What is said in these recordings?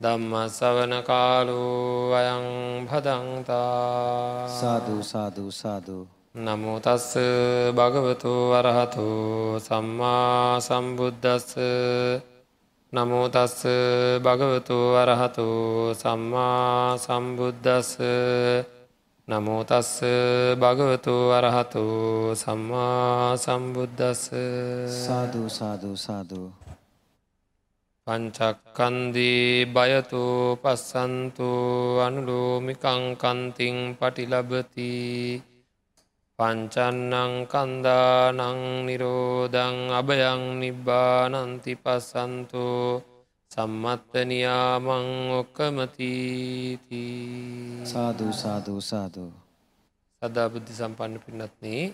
ධම්ම සවන කාලු අයං භදන්තා සාධූ සාධූ සාධූ නමුතස්ස භගවතු වරහතු සම්මා සම්බුද්ධස්ස නමුතස්ස භගවතු වරහතු සම්මා සම්බුද්ධස්ස නමුතස්ස භගවතු වරහතු සම්මා සම්බුද්ධස්ස සාධූ සාධූ සාධූ පංචක්කන්දී බයතු පස්සන්තු අනුලෝමිකංකන්තිං පටිලබති පංචන්නං කන්දානං නිරෝධං අභයං නිබ්බානන්ති පස්සන්තු සම්මත්තනියාමං ඔක්කමතීති සාධූ සාධූ සාධූ සදා බුද්ධි සම්පන්න පින්නත්න්නේ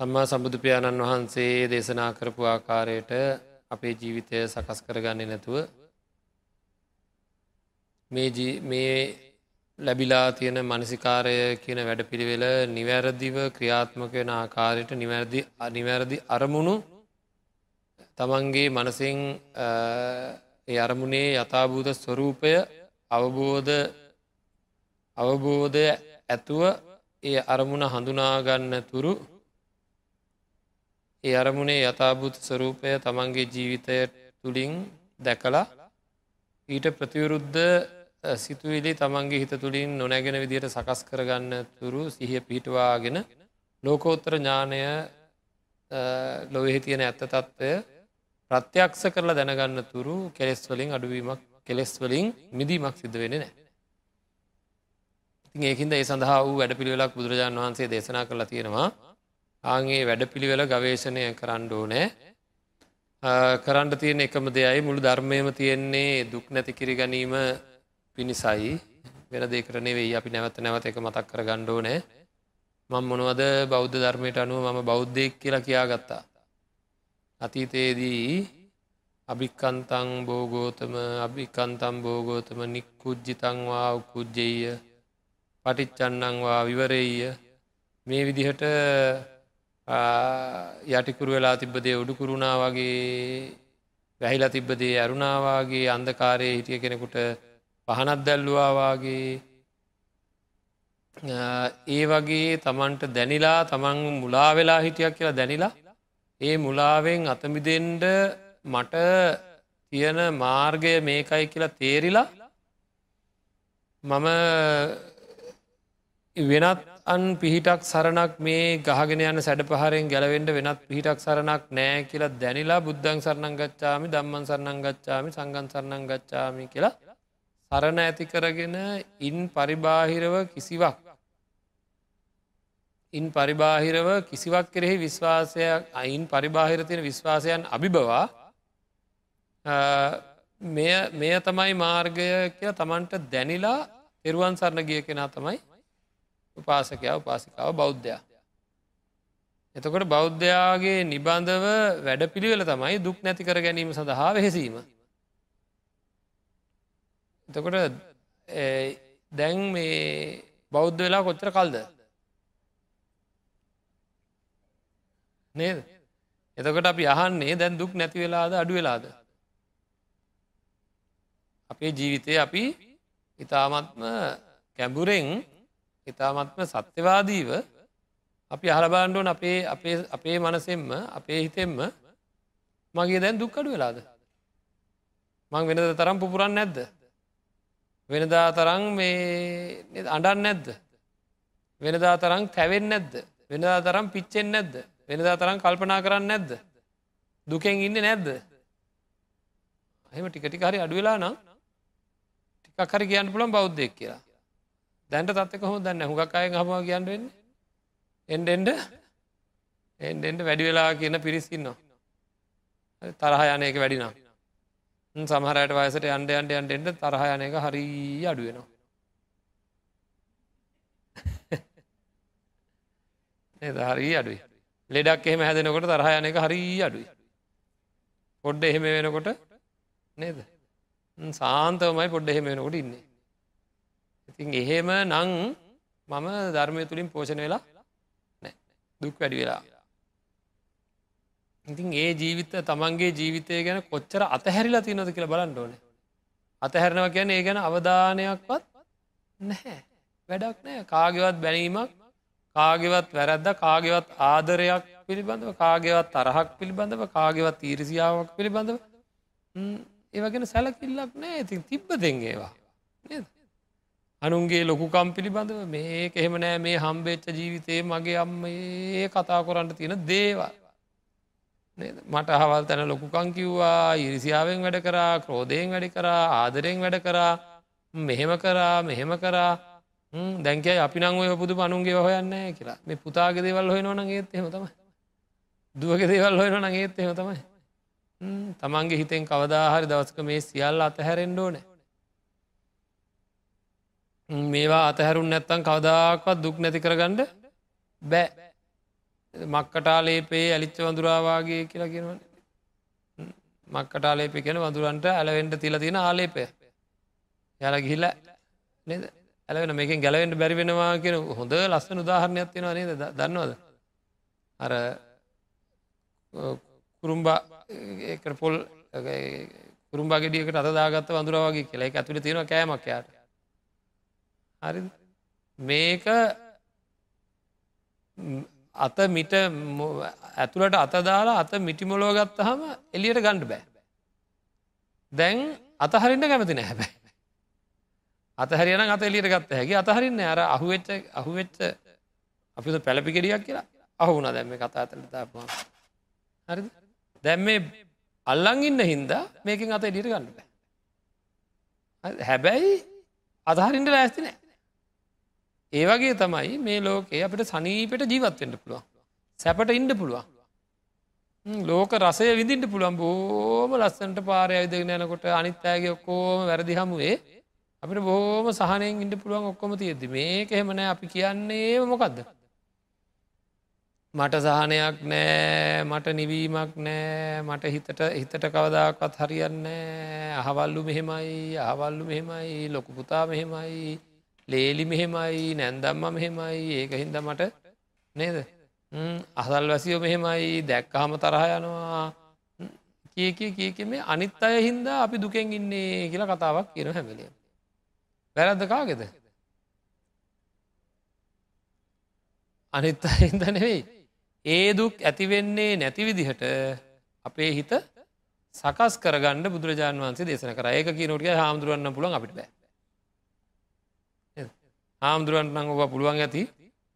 සම්මා සම්බුදුපියාණන් වහන්සේ දේශනා කරපු ආකාරයට අපේ ජීවිතය සකස් කරගන්නේ නැතුව මේ ලැබිලා තියෙන මනසිකාරය කියන වැඩ පිළිවෙල නිවැරදිව ක්‍රියාත්මක වෙන ආකාරයට නිවැරදි අනිවැරදි අරමුණු තමන්ගේ මනසිං අරමුණේ යථභූත ස්වරූපය අවබෝධ අවබෝධය ඇතුව ඒ අරමුණ හඳුනාගන්න තුරු ඒ අරමුණේ යථභූත ස්වරූපය තමන්ගේ ජීවිතය තුළින් දැකලා ඊට ප්‍රතිවරුද්ධ සිතුවිලි තමන්ගේ හිත තුළින් නොනැගෙන විදියට සකස් කරගන්න තුරු සිහිය පිහිටවාගෙන ලෝකෝත්තර ඥානය ලොවෙහි තියෙන ඇත්ත තත්ත්වය ප්‍රත්‍යක්ෂ කරලා දැනගන්න තුරු කෙලෙස් වලින් අඩුවීමක් කෙලෙස් වලින් මිදීමක් සිද්ධ වෙන නෑ. ඉතින් ඒකින්ද ඒ සඳහා වූ වැඩ පිළිවෙලක් බුදුරජාණන් වහන්සේ දේශනා කරලා තියෙනවා ආගේ වැඩපිළිවෙල ගවේශණය කරන්න ඕනෑ. කරන්න තියෙන එකම දෙයයි මුළු ධර්මයම තියෙන්නේ දුක් නැති කිරි ගැනීම පිණිසයි. වෙන දෙකරනේ වෙයි අපි නැවත නැවත එක මතක් කර ගණ්ඩෝ නෑ මං මොනවද බෞද්ධ ධර්මයට අනුව මම බෞද්ධයෙක් කියලා කියා ගත්තා අතීතයේදී අභික්කන්තං බෝගෝතම අභිකන්තම් බෝගෝතම නික්කුජ්ජිතංවා උකුද්ජෙය පටිච්චන්නංවා විවරෙය මේ විදිහට යටිකුරු වෙලා තිබ්බදේ උඩුකුරුණා වගේ වැහිලා තිබ්බදේ ඇරුණාවාගේ අන්දකාරය හිටිය කෙනෙකුට පහනත් දැල්ලුවාවාගේ ඒ වගේ තමන්ට දැනිලා තමන් මුලා වෙලා හිටියක් කියලා දැනිලා ඒ මුලාවෙන් අතමිදෙන්ඩ මට තියෙන මාර්ගය මේකයි කියලා තේරිලා මම වෙනත් අන් පිහිටක් සරණක් මේ ගහගෙන යන සැඩ පහරෙන් ගැලවෙන්ඩ වෙනත් පිහිටක් සරණක් නෑ කියලා දැනිලා බුද්ධං සරණං ගච්ඡාමි දම්මන් සරණං ගච්ඡාමි සංගන් සරණං ගච්ඡාමි කියලා සරණ ඇති කරගෙන ඉන් පරිබාහිරව කිසිවක් ඉන් පරිබාහිරව කිසිවක් කෙරෙහි විශ්වාසයක් අයින් පරිබාහිර තියෙන විශ්වාසයන් අභිබවා මෙය තමයි මාර්ගය කිය තමන්ට දැනිලා එරුවන් සරණ ගිය කෙනා තමයි උපාසකයා උපාසිකාව බෞද්ධයා. එතකොට බෞද්ධයාගේ නිබන්ධව වැඩ පිළිවෙල තමයි දුක් නැති කර ගැනීම සඳහා වෙහෙසීම. එතකොට දැන් මේ බෞද්ධ වෙලා කොච්චර කල්ද නේද එතකොට අපි අහන්නේ දැන් දුක් නැති වෙලාද අඩු වෙලාද අපේ ජීවිතය අපි ඉතාමත්ම කැඹුරෙන් ඉතාමත්ම සත්‍යවාදීව අපි අහලබාණ්ඩුවන අපේ අපේ අපේ මනසෙන්ම අපේ හිතෙන්ම මගේ දැන් දුක්කඩු වෙලාද? මං වෙනද තරම් පුපුරන් නැද්ද? වෙනදා තරං මේ අඩන් නැද්ද? වෙනදා තරං තැවෙන් නැද්ද? වෙනදා තරම් පිච්චෙන් නැද්ද? වෙනදා තරම් කල්පනා කරන්න නැද්ද? දුකෙන් ඉන්න නැද්ද? එහෙම ටිකටි හරි අඩුවෙලා නම් ටිකක් හරි කියන්න පුළන් බෞද්ධයක් කියලා. දැන්ට තත්ක හො දන්න හුඟක් අය හම කියන්න වෙන්න. එන්ඩ එන්ඩ එන්ඩ එන්ඩ වැඩි වෙලා කියන පිරිසින්නවා තරහ යනයක වැඩිනම් සමහරයට වයසට අන්ඩ අන්ඩ අන්ට එන්ට තරහ යනක හරි අඩුවෙනවා නේද? හරි අඩුයි. ලෙඩක් එහෙම හැදෙනකොට තරහ යන එක හරි අඩුයි. පොඩ්ඩ එහෙම වෙනකොට නේද? සාන්තවමයි පොඩ්ඩ එහෙම වෙනකොට ඉන්නේ. ඉතින් එහෙම නං මම ධර්මය තුළින් පෝෂණ වෙලා දුක් වැඩි වෙලා. ඉතින් ඒ ජීවිත තමන්ගේ ජීවිතය ගැන කොච්චර අතහැරිලා තියනොද කියලා බලන්න ඕන. අතහැරනවා කියන ඒ ගැන අවධානයක්වත් නැහැ. වැඩක් නෑ කාගෙවත් බැනීමක් කාගෙවත් වැරැද්ද කාගෙවත් ආදරයක් පිළිබඳව කාගෙවත් තරහක් පිළිබඳව කාගෙවත් තීරසියාවක් පිළිබඳව. ඒවගෙන සැලකිල්ලක් නෑ ඉතින් තිබ්බ දෙංගේවා අනුන්ගේ ලොකුකම් පිළිබඳව මේ එහෙම නෑ මේ හම්බේච්ච ජීවිතයේ මගේ අම්ම ඒ කතා කොරන්න තියෙන දේවා මට හවල් තැන ලොකුකං කිව්වා ඉරිසිාවෙන් වැඩ කරා ක්‍රෝධයෙන් වැඩි කරා ආදරයෙන් වැඩ කරා මෙහෙම කරා මෙහෙම කරා. දැන්කයි අපි නං ඔය පුදු පනුන්ගේ හොයන්න කියලා. මේ පුතාගේ දේවල් හොය නොන ඒත් එම තමයි. දුවග දේවල් හොය නොන ඒත් එම තමයි. තමන්ගේ හිතෙන් කවදාහරි දවසක මේ සියල්ල අතහැරෙන්ඩෝන මේවා අතහැරුන් නැත්තන් කවදාක්වත් දුක් නැති කරගන්නඩ බෑ. මක්කටාලේපේ ඇලිච්ච වඳුරාවාගේ කියලා කියෙනවන. මක්කටාලේපි කෙන වඳුරන්ට ඇලවෙන්ට තිල තියෙන ආලේපය. යල ගිහිල්ල නද? ඇලවෙන මේකින් ගැලවෙන්ට බැරි වෙනවා කියෙන හොඳ ලස්සන උදාහරණයක් තියෙනවා නේද? දන්නවද? අර කුරුම්බා පොල් කුරුම්බා ගෙඩියකට අතදාගත්ත වඳුරවාගේ කියලා. එක ඇතුළ තියෙන කෑමක් යාට හරි මේක අත මිට ඇතුළට අතදාලා අත මිටිමොලෝ ගත්තහම එලියට ගණ්ඩ බෑ. දැන් අතහරින්න කැමති නෑ හැබැයි. අතහරියන අත එලියට ගත්ත හැකි අතහරින්න අර අහුවෙච්ච අහුවෙච්ච අපි පැලපි කෙඩියක් කියලා අහුුණ දැම්ම කතා ඇතලට තාපුවා. හරි දැම් මේ අල්ලං ඉන්න හින්දා මේකින් අත එඩියට ගන්න බෑ. හැබැයි අදහරින්ට ලෑස්ති නෑ ඒවගේ තමයි මේ ලෝකේ අපිට සනීපට ජීවත්වෙන්ට පුළුවන්. සැපට ඉන්ඩ පුළුවන්. ලෝක රසය විදිට පුළන් බෝම ලස්සන්ට පාරය විදගෙන යනකොට අනිත්තෑගේ ඔක්කෝම වැරදි හමුවේ අපිට බෝම සහනයෙන් ඉන්ඩ පුළුවන් ඔක්කොම තියෙද මේක එහෙමන අපි කියන්නේ මොකක්ද මට සහනයක් නෑ. මට නිවීමක් නෑ. මට හිතට හිතට කවදාකත් හරියන්න අහවල්ලු මෙහෙමයි අහවල්ලු මෙහෙමයි ලොකුපුතා මෙහෙමයි. ලේලි මෙහෙමයි නැන්දම්ම මෙහෙමයි ඒක හින්ද මට නේද? අසල් වැසියෝ මෙහෙමයි දැක්කහම තරහ යනවා. කිය කිය කියක මේ අනිත් අය හින්දා අපි දුකෙන් ඉන්නේ කියලා කතාවක් කියන හැමලිය වැරද්ද කාගෙද? අනිත් අහින්ද නෙවෙයි. ඒ දුක් ඇතිවෙන්නේ නැති විදිහට අපේ හිත සකස් කරගන්න බුදුරජාන් වන්සේ දේශන කර. ඒක කියනොටිය හාමුදුරුවන්න පුළන් අපිට බෑ. හාමුදුරුවන්ට නං ඔවා පුළුවන් ඇති.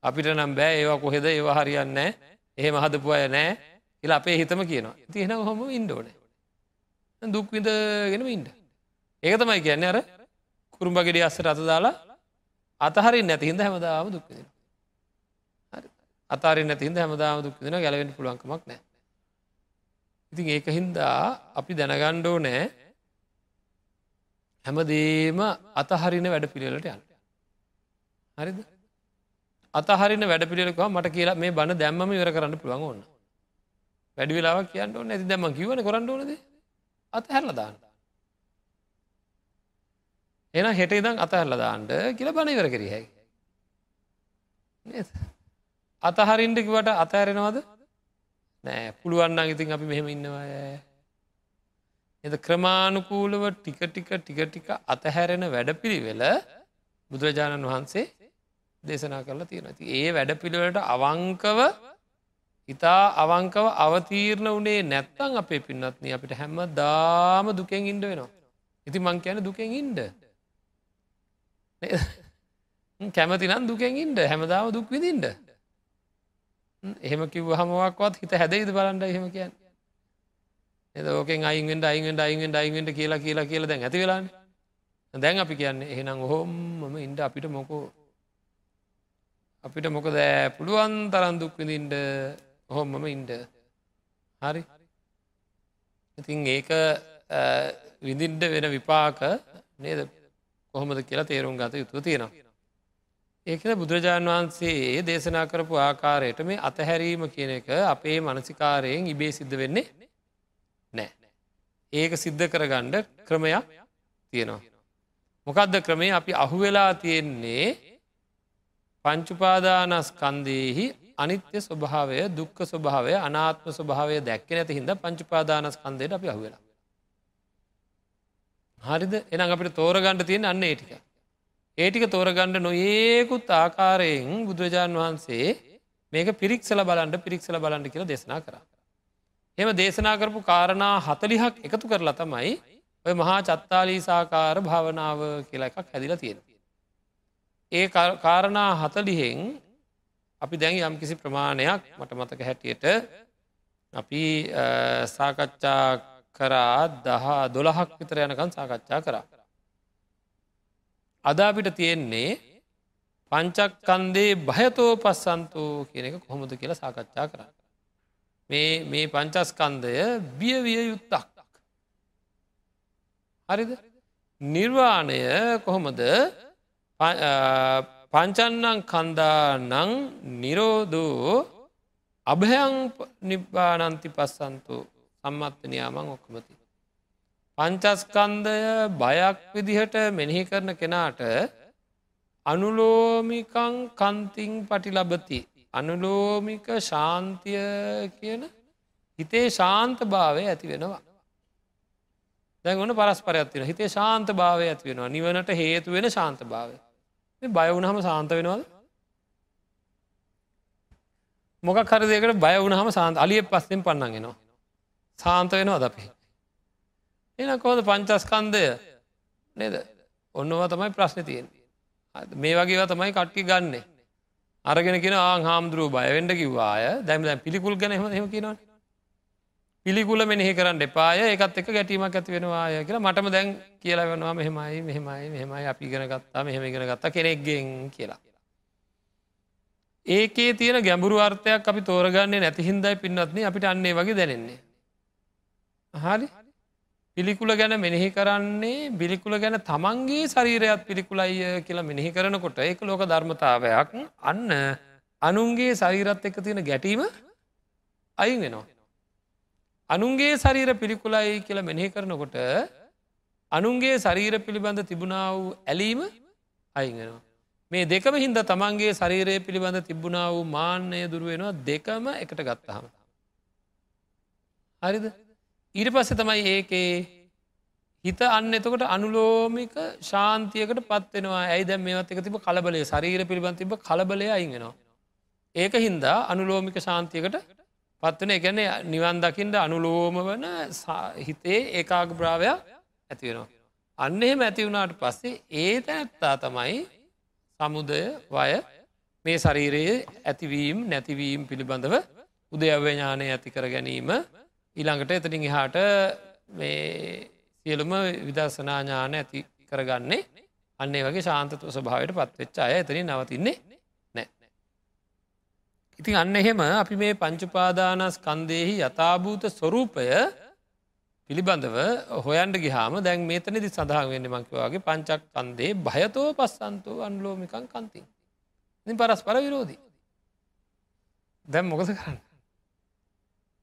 අපිට නම් බෑ ඒවා කොහෙද ඒවා හරියන්න එහෙම හදපු අය නෑ කියලා අපේ හිතම කියනවා. තියෙන හොම ඉන්ඩෝන දුක්විදගෙනම ඉන්ඩ ඒක තමයි කියන්න අර කුරුම්ඹගෙඩි අස්සට අත දාලා අතහරි නැතිහින්ද හැමදාම දුක්විදින අතාරි නැතිහින්ද හැමදාම දුක්විදින ගැලවෙන්ට පුළුවන්කමක් නෑ. ඉතින් ඒක හින්දා අපි දැනගණ්ඩෝ නෑ හැමදේම අතහරින වැඩ පිළිවෙලට යන්න. හරිද? අතහරින වැඩ පිළිලකවා මට කියලා මේ බණ දැම්ම ඉවර කරන්න පුළුවන් ඕන්න වැඩි වෙලාවක් කියන්න ඕන. ඇති දැම කිවන කරන්න ඕනද? අත හැරලදාන්න එන හෙට ඉදං අතහැරලදාන්ට කියල බණ ඉවර කර හැකි අතහරින්ට කිවට අතඇරෙනවද නෑ. පුළුවන්න ඉතින් අපි මෙහෙම ඉන්නවා. එද ක්‍රමාණුකූලව ටික ටික ටික ටික අතහැරෙන වැඩ පිළිවෙල බුදුරජාණන් වහන්සේ දේශනා කරලා තියෙන ති ඒ වැඩ පිළිවෙලට අවංකව ඉතා අවංකව අවතීරණ වනේ නැත්තං අපේ පින්නත්න අපිට හැම්ම දාම දුකෙන් ඉන්ඩ වෙනවා. ඉති මං කියන දුකෙන් ඉන්ඩ කැමතිනම් දුකෙන් ඉන්ඩ හැමදාම දුක් විදින්ට එහෙම කිව් හමවක්වත් හිත හැදයිද බලන්ඩ එහෙම කියන්න. එදෝකෙන් අයිෙන්ට අයිෙන්ට අයිෙන්ට අයිෙන්ට කියලා කියලා කියලා දැන් ඇති වෙලාන්න දැන් අපි කියන්නේ එහෙනම් ඔහොම ඉන්ඩ අපිට මොකෝ අපිට මොකද පුළුවන් තරන් දුක් විඳින්ට ඔහොම්මම ඉන්ඩ හරි. ඉතින් ඒක විඳින්ට වෙන විපාක නේද? කොහොමද කියලා තේරුම් ගත යුතුව තියෙනවා. ඒකද බුදුරජාණන් වහන්සේ දේශනා කරපු ආකාරයට මේ අතහැරීම කියන එක අපේ මනසිකාරයෙන් ඉබේ සිද්ධ වෙන්නේ නෑ. ඒක සිද්ධ කරගණ්ඩ ක්‍රමයක් තියෙනවා. මොකදද ක්‍රමේ අපි අහුවෙලා තියෙන්නේ පංචුපාදානස්කන්දයෙහි අනිත්‍ය ස්වභාවය දුක්ක ස්වභාවය අනාත්ම ස්වභාවය දැක්ක නැති හිද පංචුපාදානස්කන්දයට අපි අහුවෙලා. හරිද එනම් අපිට තෝරගණ්ඩ තියෙන අන්න ඒටික. ඒටික තෝරගණ්ඩ නොඒකුත් ආකාරයෙන් බුදුරජාණන් වහන්සේ මේක පිරික්සල බලන්ඩ පිරික්සල බලන්ඩ කියලා දෙශනා කර. එම දේශනා කරපු කාරණා හතලිහක් එකතු කරලා තමයි ඔය මහා චත්තාලීසාකාර භාවනාව කියලා එකක් හැදිල තියෙන. ඒ කාරණා හතලිහෙෙන් අපි දැන් යම් කිසි ප්‍රමාණයක් මට මතක හැටියට අපි සාකච්ඡා කරා දහ දොළහක් විතර යනකන් සාකච්ඡා කරා. අද අපිට තියෙන්නේ පංචක්කන්දේ භයතෝ පස්සන්තෝ කියන එක කොහොමද කියලා සාකච්ඡා කර. මේ මේ පංචස්කන්දය බියවිය යුත්තක්. හරිද නිර්වාණය කොහොමද පංචන්නං කන්දා නං නිරෝධෝ අභයං නිබ්බානන්ති පස්සන්තු සම්මත්වනයාමං ඔක්කමති. පංචස්කන්දය බයක් විදිහට මෙනෙහි කරන කෙනාට අනුලෝමිකං කන්තිං පටි ලබති. අනුලෝමික ශාන්තිය කියන හිතේ ශාන්ත භාවය ඇති වෙනවා. දැන් ඔන්න පරස්පරයක්ත්තින හිතේ ශාන්ත භාවය ඇති වෙනවා නිවනට හේතු වෙන ශාන්ත භාවය. බයවුණහම සාන්ත වෙනවද? මොක කරදයකට බය වුණහම සාන්ත අලිය පස්සෙන් පන්නගෙනවා සාන්ත වෙනවා දපි එන කෝද පංචස්කන්දය නේද? ඔන්නවා තමයි ප්‍රශ්න තියෙන් මේ වගේ තමයි කට්ටි ගන්නේ. අරගෙන කියෙන ආං හාමුදුරුව බයවෙන්ඩ කිව්වාය දැම දැ පිළිකුල් ගැන හෙම හෙම කිනවා පිළිකුල මෙනෙහි කරන්න එපාය එකත් එක ගැටීමක් ඇති වෙනවාය කියලා මටම දැන් කියලා වෙනවා මෙහෙමයි මෙහෙමයි මෙහෙමයි අපි ගෙන ගත්තා මෙහෙම ගෙන ගත්තා කෙනෙක්ගෙන් කියලා. ඒකේ තියෙන ගැඹුරු අර්ථයක් අපි තෝරගන්නේ නැති හින්දයි පින්නත්න අපිට අන්නේ වගේ දැනෙන්නේ. හරි පිළිකුල ගැන මෙනෙහි කරන්නේ බිලිකුල ගැන තමන්ගේ ශරීරයත් පිළිකුලයි කියලා මෙනෙහි කරනකොට ඒක ලෝක ධර්මතාවයක් අන්න අනුන්ගේ ශරීරත් එක තියෙන ගැටීම අයින් වෙනවා. අනුන්ගේ ශරීර පිළිකුලයි කියලා මෙනෙහි කරනකොට අනුන්ගේ ශරීර පිළිබඳ තිබුණා වූ ඇලීම අයිගෙනවා. මේ දෙකම හින්ද තමන්ගේ ශරීරය පිළිබඳ තිබුණා වූ මාන්‍යය දුරුවෙනවා දෙකම එකට ගත්තහම. හරිද ඊට පස්සෙ තමයි ඒකේ හිත අන්න එතකොට අනුලෝමික ශාන්තියකට පත්වෙනවා ඇයි දැම් මේවත් එක තිබ කලබලේ ශරීර පිළිබඳ තිබ කලබලය අයිගෙනවා. ඒක හින්දා අනුලෝමික ශාන්තියකට පත්වන එකැන නිවන් දකිින්ට අනුලෝම වන හිතේ ඒකාග බ්‍රාවයක් ඇතිවෙනවා. අන්න එහෙම ඇති වුණාට පස්සේ ඒ තැනැත්තා තමයි සමුදය වය මේ ශරීරයේ ඇතිවීම් නැතිවීම් පිළිබඳව උදයව්‍යඥානය ඇති කර ගැනීම ඊළඟට එතනින් එහාට මේ සියලුම විදර්ශනාඥාන ඇති කරගන්නේ අන්නේ වගේ ශාන්තතුව ස්වභාවට පත්වෙච්චා අය එතනින් නවතින්නේ ඉතින් අන්න එහෙම අපි මේ පංචුපාදානස් කන්දයෙහි යථභූත ස්වරූපය පිළිබඳව හොයන්ට ගිහාම දැන් මේතනදි සඳහන් වෙන්න මංකිවාගේ පංචක් කන්දේ භයතෝ පස්සන්තෝ අන්ලෝමිකං කන්තින්. ඉ පරස් පර විරෝධී. දැම් මොකද කරන්න.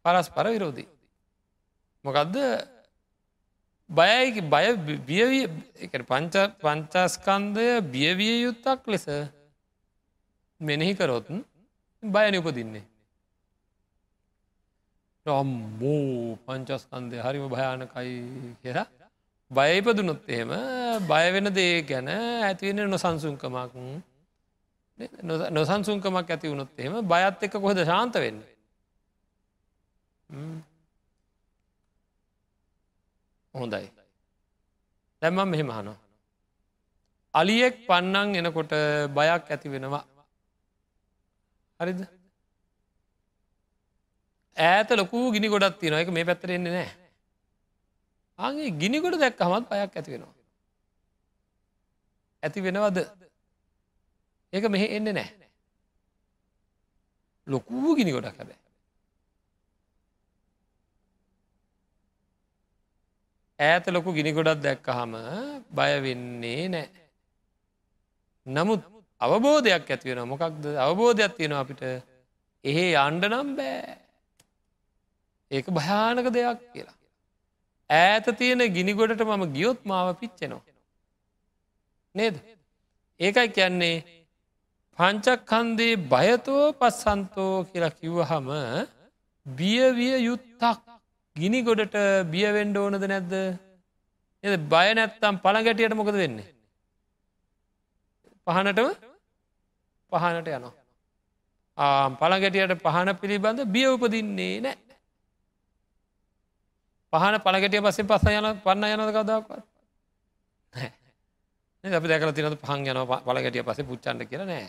පරස් පර විරෝධී. මොකදද බයයි බය බියවිය පංච පංචස්කන්දය බියවිය යුත්තක් ලෙස මෙනෙහි කරොත්න් බයන උපදින්නේ. රම්මෝ පංචස්කන්දය හරිම භයානකයි කියලා බයයිපදුනොත් එහෙම බයවෙන දේ ගැන ඇතිවෙන නොසන්සුන්කමක් නොසන්සුන්කමක් ඇති වුණොත් එහෙම බයත් එක්ක කොහද ශාන්ත වෙන්න. හොඳයි. දැම්මම් මෙහෙම හනවා. අලියෙක් පන්නන් එනකොට බයක් ඇති වෙනවා හරිද? ඈත ලොකු ගිනි ගොඩත් තියන එක මේ පැත්තරෙන්නේ නෑ. ආගේ ගිනිගොඩ දැක් හමත් පයක් ඇති වෙනවා. ඇති වෙනවද? ඒක මෙහෙ එන්නේ නෑ. ලොකූ ගිනි ගොඩක් හැබැ ඈත ලොකු ගිනි ගොඩක් දැක්ක හම බය වෙන්නේ නෑ. නමුත් අවබෝධයක් ඇතිවෙන මොකක්ද අවබෝධයක් තියෙන අපිට එහෙ අන්ඩ නම් බෑ ඒක භයානක දෙයක් කියලා. ඈත තියෙන ගිනිගොඩට මම ගියොත් මාව පිච්චෙනවා. නේද. ඒකයි කියන්නේ පංචක්කන්දේ බයතෝ පස්සන්තෝ කියලා කිව්වහම බියවිය යුත්තක් ගිනි ගොඩට බියවෙන්ඩ ඕනද නැද්ද එ බය නැත්තම් පළගැටියට මොකද වෙන්නේ. පහනටම පහනට යනවා. පළගැටියට පහන පිළිබඳ බිය උපදින්නේ නෑ. පහන පළගැටිය පස්සේ පස්ස යන පන්න යනද කවදක්වත් අපි දැකල තිනද පහන් යන පළගැටිය පසේ පුච්චන්ට කියල නෑ.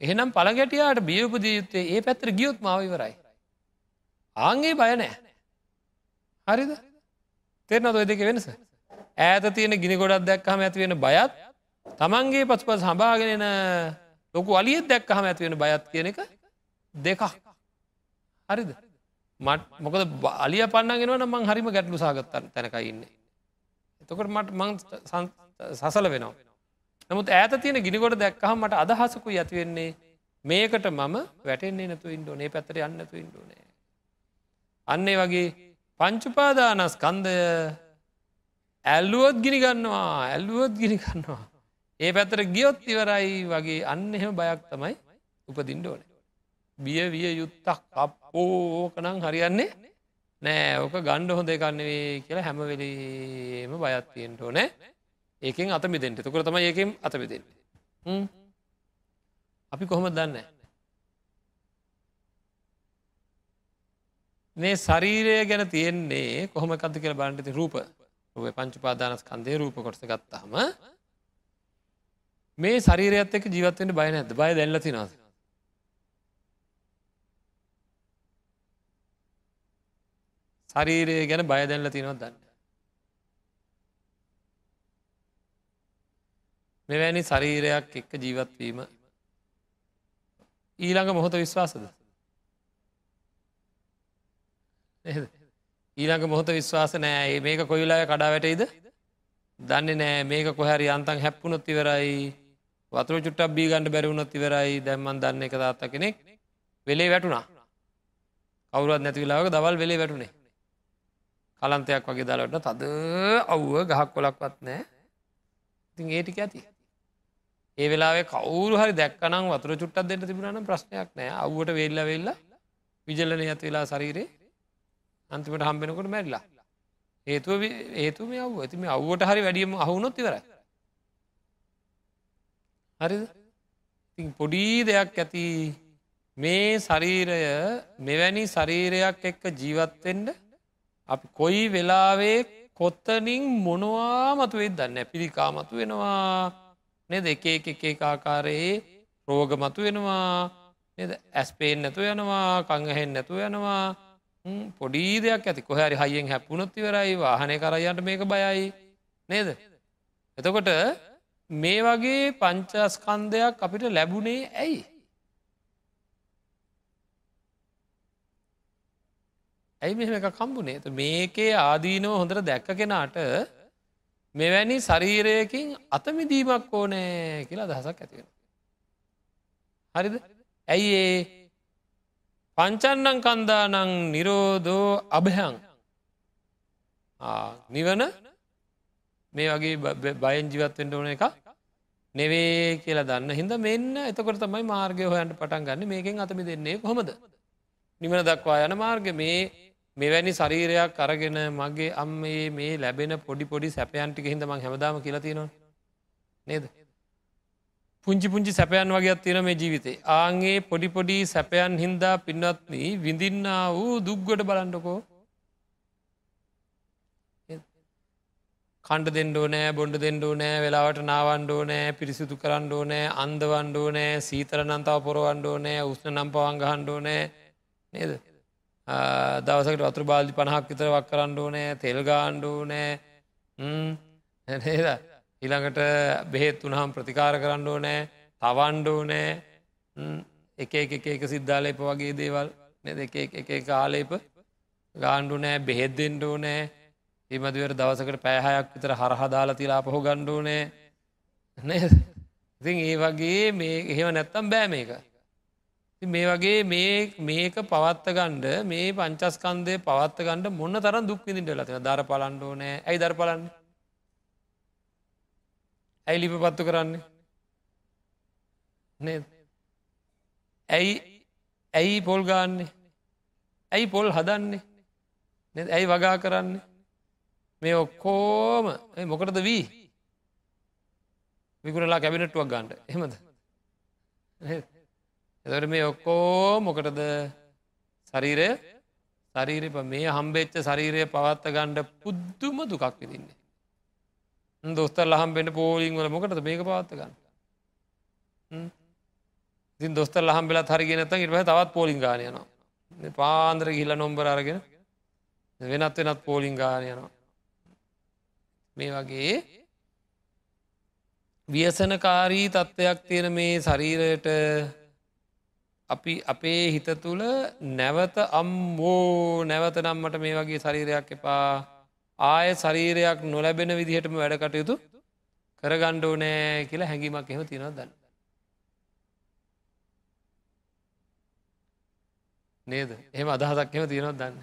එහෙනම් පළගැටියාට බියපදිය යුත්තේ ඒ පැත්තර ගියොත් මාවිවරයි. ආන්ගේ බය නෑ. හරිද තෙරනද ඔය දෙක වෙනස. ඈත තියෙන ගිනි ගොඩක් දැක්කහම ඇතිවෙන බයත් තමන්ගේ පසුපස් හබාගෙනෙන ලොකු අලියත් දැක්කහම ඇතිවෙන බයත් කියන එක දෙකක්. හරිද? මට මොකද අලිය පන්නගෙනවන මං හරිම ගැටලු සාගත්තන් තැනකයින්න එතකොට මට මං සසල වෙනවා. නමුත් ඇත තියෙන ගිනිකොට දැක්කහම මට අදහසකු ඇතිවෙන්නේ මේකට මම වැටෙන්නේ නතු ඉන්ඩෝනේ පැතර යන්නතු ඉන්ඩෝනේ අන්නේ වගේ පංචුපාදානස් කන්දය ඇල්ලුවොත් ගිනි ගන්නවා ඇල්ලුවොත් ගිනි ගන්නවා. ඒ පැතර ගියොත් ඉවරයි වගේ අන්න එහෙම බයක් තමයි උපදින්ඩ ඕන. බිය විය යුත්තක් අපෝකනං හරියන්නේ නෑ. ඕක ගණ්ඩ හොඳ කන්නවා කියලා හැමවෙලීම බයත්තියෙන්ට ඕනෑ. ඒකෙන් අතමිදෙන්ට තුකර තම ඒකෙන් අතමිදෙන් අපි කොහොම දන්න? මේ ශරීරය ගැන තියෙන්නේ කොහොම කද කියල බන්ටති රූප. රූප පංචුපාදානස් කන්දේ රූප කොටස ගත්තාම මේ ශරීරයත් එක් ජීවත්වෙන්ට බය නැද බය දැල්ලති නද ශරීරය ගැන බය දැල්ල තිනවත් දන්න මෙවැනි ශරීරයක් එක්ක ජීවත්වීම ඊළඟ මොහොත විශ්වාසද? ඊළඟ මොහොත විශ්වාස නෑ. මේක කොයිලාය කඩා වැටයිද? දන්නේ නෑ. මේක කොහැරි අන්තන් හැප්පුනොත් ඉවරයි. වතුර චුට්ටක් බී ගණඩ බැරිවුණොත් ඉවරයි. දැම්මන් දන්න එක තාත්ත කෙනෙක් වෙලේ වැටුණා. කවුරුවත් නැතිවිලාවක දවල් වෙලේ වැටුණේ. කලන්තයක් වගේ දලට තද අව්ව ගහක් කොලක්වත් නෑ ඉතින් ඒටික ඇති. ඒ වෙලාේ කවරු හරි දැක්කනම් වතුර චුට්ටක් දෙට තිබුණන ප්‍රශ්නයක් නෑ අව්වට වෙල්ල වෙල්ල විජල්ලන ඇත් වෙලා සරීරේ අන්තිමට හම්බෙනකොට මැරිලා. හේතුව ඒතු මේ අව් ඇතිම අව්වට හරි වැඩියම අහුනොත් ඉවරයි. හරිද? පොඩි දෙයක් ඇති. මේ ශරීරය මෙවැනි ශරීරයක් එක්ක ජීවත්වෙන්ඩ අපි කොයි වෙලාවේ කොත්තනින් මොනවා මතුවෙත් දන්න පිරිකා මතු වෙනවා නෙද? එක එක එක ආකාරයේ රෝග මතු වෙනවා නද ඇස්පේෙන් නැතු යනවා කංගහෙන් නැතු යනවා. පොඩි දෙයක් ඇති. කොහැරි හයියෙන් හැපපුනොත් ඉවරයි වාහනය කරයන්ට මේක බයයි. නේද? එතකොට මේ වගේ පංචස්කන්දයක් අපිට ලැබුණේ ඇයි? ඇයි මෙම එක කම්බුණේ මේකේ ආදීනව හොඳට දැක්ක කෙනාට මෙවැනි ශරීරයකින් අතමිදීමක් ඕනෑ කියලා දහසක් ඇතිවෙන. හරිද? ඇයි ඒ? පංචන්නං කන්දානං නිරෝධෝ අභයං. නිවන මේ වගේ බයන් ජීවත්වෙන්ට ඕන එක නෙවේ කියලා දන්න හිද මෙන්න එතකොට තමයි මාර්ගය හොයන්ට පටන් ගන්න. මේකෙන් අතමි දෙන්නේ කොහොමද? නිවන දක්වා යන මාර්ග මේ මෙවැනි ශරීරයක් අරගෙන මගේ අම්මේ මේ ලැබෙන පොඩි පොඩි සැපයන්ටික හිදම හැමදාම කියලතිනවා නේද? පුංචි පුංචි සැපයන් වගේ තියෙන මේ ජීවිතේ. ආන්ගේ පොඩිපොඩි සැපයන් හින්දා පින්නත්න විඳින්න වූ දුක්ගොඩ බලන්ඩකෝ කණ්ඩ දෙෙන්ඩෝ නෑ බොන්ඩ දෙෙන්ඩෝ නෑ වෙලාවට නාවන්ඩෝ නෑ පිරිසිදු කරන්නඩෝ නෑ අන්දවන්ඩෝ නෑ සීතර නන්තාව පොරවන්ඩෝ නෑ උස්න නම් පවංගහන්ඩෝ නෑ නේද? දවසකට වතුර බාල්දි පණහක් විතර වක් කරන්නඩෝ නෑ තෙල්ගාණ්ඩෝ නෑ නේද? ඊළඟට බෙහෙත් වනහම් ප්‍රතිකාර කරන්නඩෝ නෑ තවන්්ඩෝ නෑ එක එක එක සිද්ධාලේප වගේ දේවල්. නෙ එක එක කාලේප ගාණ්ඩු නෑ බෙහෙද්දෙන්ඩෝ නෑ එමදිවර දවසකට පෑහයක් විතර හරහදාලා තිලා පහු ගණ්ඩුවනේ නේද? ඉතින් ඒ වගේ මේ එහෙම නැත්තම් බෑ මේක. මේ වගේ මේ මේක පවත්ත ගණ්ඩ මේ පංචස්කන්දය පවත්ත ගණඩ මොන්න තරම් දුක්විදිට ලතින දර පලන්ඩෝ නෑ ඇයි දර පලන්න? ඇයි ලිප පත්තු කරන්නේ? නේද? ඇයි ඇයි පොල් ගාන්නේ? ඇයි පොල් හදන්නේ? ඇයි වගා කරන්නේ? මේ ඔක්කෝම මොකටද වී විකුණලා කැබිනට්ටුවක් ගන්නට එහෙමද? එතට මේ ඔක්කෝ මොකටද? ශරීරය? ශරීරප මේ හම්බෙච්ච ශරීරය පවත්ත ගණ්ඩ පුද්දුම දුකක් විදින්නේ දොස්තර ලහම්බෙන්ට පෝලිං වල මොකටද මේක පවත්ත ගන්න? ඉතින් දොස්තර ලහම් වෙලා හරිගෙන ත ඉට තවත් පෝලිං ගානයනවා පාන්දර ගිල්ල නොම්බර අරගෙන වෙනත් වෙනත් පෝලිං ගානයනවා මේ වගේ ව්‍යසනකාරී තත්ත්වයක් තියෙන මේ ශරීරයට අපි අපේ හිත තුළ නැවත අම්බෝ නැවත නම්මට මේ වගේ ශරීරයක් එපා. ආය ශරීරයක් නොලැබෙන විදිහටම වැඩ කටයුතු කරගණ්ඩෝ නෑ කියලා හැඟීමක් එහෙම තියෙනව දන්න නේද? එහම අදහසක් එම තියෙනවත් දන්න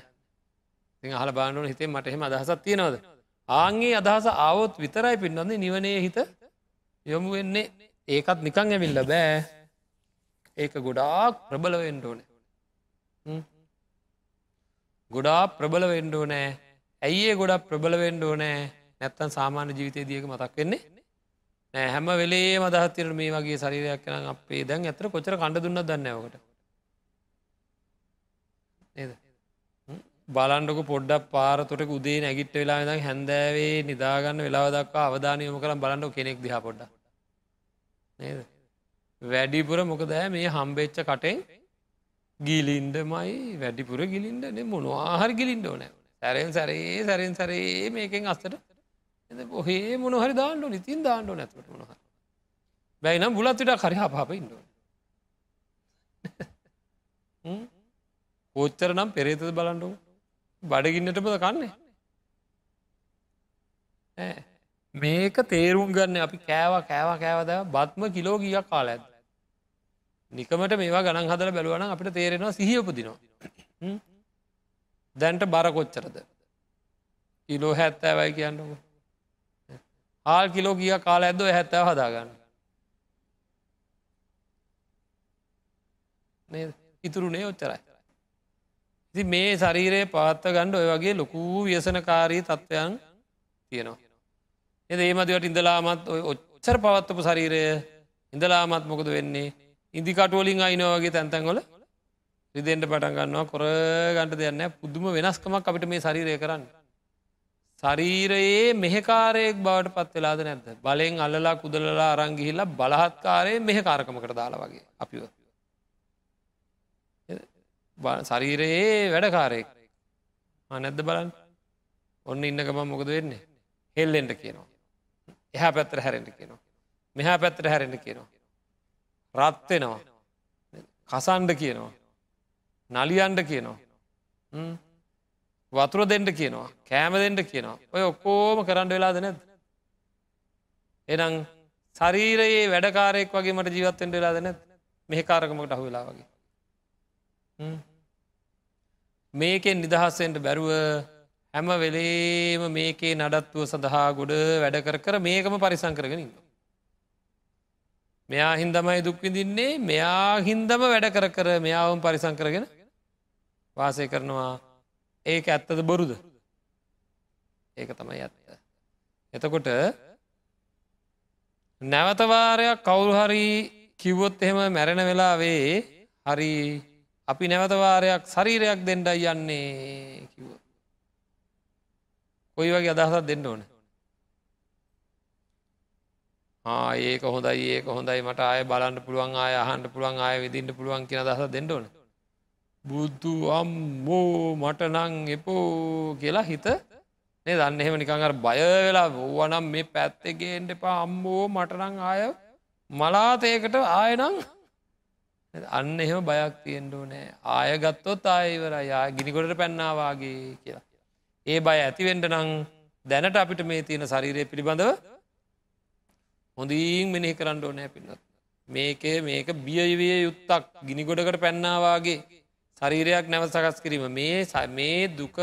ති හල බානුවන හිතේ මට එහෙම අදහසක් තියෙනවද? ආන්ගේ අදහස ආවොත් විතරයි පින්නන්නේ නිවනේ හිත යොමු වෙන්නේ. ඒකත් නිකං ඇවිල්ල බෑ. ඒක ගොඩාක් ප්‍රබල වෙන්ඩෝන ගොඩා ප්‍රබල වෙන්ඩෝ නෑ ඇයිඒ ගොඩක් ප්‍රබල වෙන්ඩෝ නෑ නැත්තන් සාමාන්‍ය ජීවිතය දියක මතක් වෙන්නේ නෑ. හැම වෙලේ මදහත්තිර මේ වගේ සරිරයක් කන අපේ දැන් ඇතර කොචර කණඩ දුන්න දන්නවකට නේද? බලන්ඩක පොඩ්ඩක් පාරතොට උදේ නැගිට වෙලා දම් හැන්දෑවේ නිදාගන්න වෙලාව දක්වා අවධානයම කරම් බලන්ඩ කෙනෙක් දිහ පොඩ්ඩ නේද? වැඩිපුර මොකදෑ මේ හම්බෙච්ච කටෙන් ගිලින්ඩමයි වැඩිපුර ගිලින්ඩ මොනවාහර ගිලින්ඩ ඕනෑ. සැරෙන් සැරේ සැරෙන් සැරේ මේකෙන් අස්තට. ඔහේ මොනහරි දාන්නඩ ඉතින් දාන්නඩ නැතුට මොනහ බැයිනම් බුලත්විට කරි පාප ඉන්ඩ පෝච්චර නම් පෙරේතද බලන්ඩු බඩගින්නටපද කන්නේ? මේක තේරුම් ගන්න අපි කෑව කෑව කෑවද බත්ම කිලෝ ගියක් කාල ඇද නිකමට මේවා ගණන් හදල බැලුවන අපිට තේරෙනවා සිහියපුදිනවා දැන්ට බර කොච්චරද? කිලෝ හැත්තෑවයි කියන්නක. හාල් කිලෝ කිය කාල ඇද්ද හැත්තව හදාගන්න? ඉතුරුනේ ඔච්චරයි. ඉති මේ ශරීරයේ පාත්ත ගණ්ඩ ඔය වගේ ලොකූ ව්‍යසනකාරී තත්ත්වයන් තියෙනවා. එද ඒමදිවට ඉඳලාමත් ඔච්චර පවත්වපු ශරීරය ඉඳලාමත් මොකද වෙන්නේ? ඉදිකටුවලින් අයිනවගේ තැන්තැන්ගොල රිදෙන්ට පටන් ගන්නවා. කොර ගන්ට දෙයන්න පුදුම වෙනස්කමක් අපිට මේ ශරීරය කරන්න. ශරීරයේ මෙහකාරයෙක් බවට පත් වෙලාද නැද්ද? බලෙන් අල්ලලා කුදලලා අරංගිහිල්ලා බලහත්කාරය මෙහ කාරකමකට දාලා වගේ අපිව. ශරීරයේ වැඩකාරයෙක් නැද්ද බලන් ඔන්න ඉන්න ගමන් මොකද වෙන්නේ හෙල්ලෙන්ට කියනවා. එහා පැත්තර හැරෙන්ට කියනවා. මෙහා පැත්තර හැරෙන්ට කියනවා. රත්වෙනවා. කසන්ඩ කියනවා. නලියන්ඩ කියනවා. වතුර දෙෙන්ට කියනවා කෑම දෙෙන්ට කියනවා ඔය ඔක්කෝම කරන්න වෙලාද නැද. එනම් ශරීරයේ වැඩකාරයෙක් වගේ මට ජීවත්තෙන්ට වෙලාද නැත් මෙහකාරකමට අහු වෙලා වගේ. මේකෙන් නිදහස්සෙන්ට බැරුව හැම වෙලේම මේකේ නඩත්තුව සඳහා ගොඩ වැඩ කර කර මේකම පරිසං කරගෙනින්. මෙයා හින්දමයි දුක්විදින්නේ මෙයා හින්දම වැඩ කර කර මෙයාවම් පරිසං කරගෙන වාසය කරනවා ඒක ඇත්තද බොරුද ඒක තමයි ඇත්ත. එතකොට නැවතවාරයක් කවුරු හරි කිව්වොත් එහෙම මැරෙන වෙලාවේ හරි අපි නැවතවාරයක් ශරීරයක් දෙන්නයි යන්නේ කිව්ව. කොයි වගේ අදහසත් දෙන්න ඕන. ඒක හොඳයි ඒක හොඳයි මට අය බලන්න පුළුවන් ආය අහන්ට පුළුවන් ආය විදින්ට පුළුවන් කියෙන දහස දෙන්න ඕන. බුද්ධ අම්මෝ මට නං එපෝ කියලා හිත නේ දන්න එහෙම නිකඟර බය වෙලා ඕවනම් මේ පැත්තගේෙන්ට එපා අම්බෝ මටනං ආය මලාතයකට ආයනං අන්න එහෙම බයක් තියෙන්ඩෝ නෑ ආය ගත්තොත් ආයවර යා ගිනිකොට පැන්නාවාගේ කියලා. ඒ බය ඇතිවෙන්ට නං දැනට අපිට මේ තියෙන ශරීරය පිළිබඳව හොඳීන් මෙනෙහි කරන්න ඕනෑ පින්නත්. මේක මේක බියවිය යුත්තක් ගිනිගොඩකට පැන්නාවාගේ ශරීරයක් නැව සකස් කිරීම මේ මේ දුක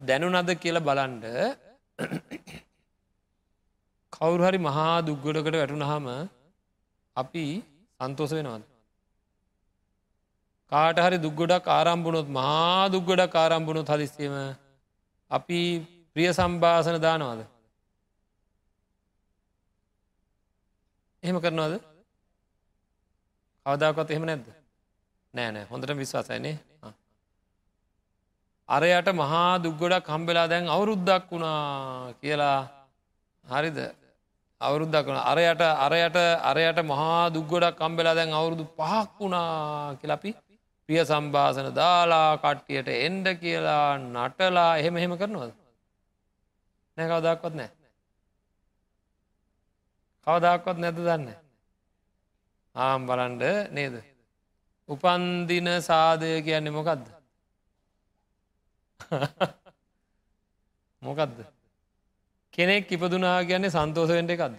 දැනුනද කියලා බලන්ඩ කවුරු හරි මහා දුක්ගොඩකට වැටුනහම අපි සන්තෝස වෙනවද. කාට හරි දුක්ගොඩක් ආරම්භුණොත් මහා දුක්ගොඩක් ආරම්භුණුත් හදිස්සීම අපි ප්‍රිය සම්භාසන දානවාද. එහෙම කරනවාද? කවදාකොත් එහෙම නැද්ද? නෑ නෑ. හොඳට විශ්වාසයනේ අරයට මහා දුක්ගොඩක් හම්බෙලා දැන් අවුරුද්දක් වුණා කියලා හරිද? අවුරුද්දක් වුණ. අරයට අරයට අරයට මහා දුක්ගොඩක් කම්බෙලා දැන් අවුරුදු පහක් වුණා කියලපි ප්‍රිය සම්භාසන දාලා කට්ටියට එන්ඩ කියලා නටලා එහෙම එහෙම කරනවද? නෑ කවදක්වත් නෑ. කවදක්වත් නැත දන්න? ආම් බලන්ඩ නේද? උපන්දින සාදය කියන්නේ මොකක්ද මොකක්ද කෙනෙක් ඉපදුනා කියන්නේ සන්තෝසවෙන්ට එකක්ද?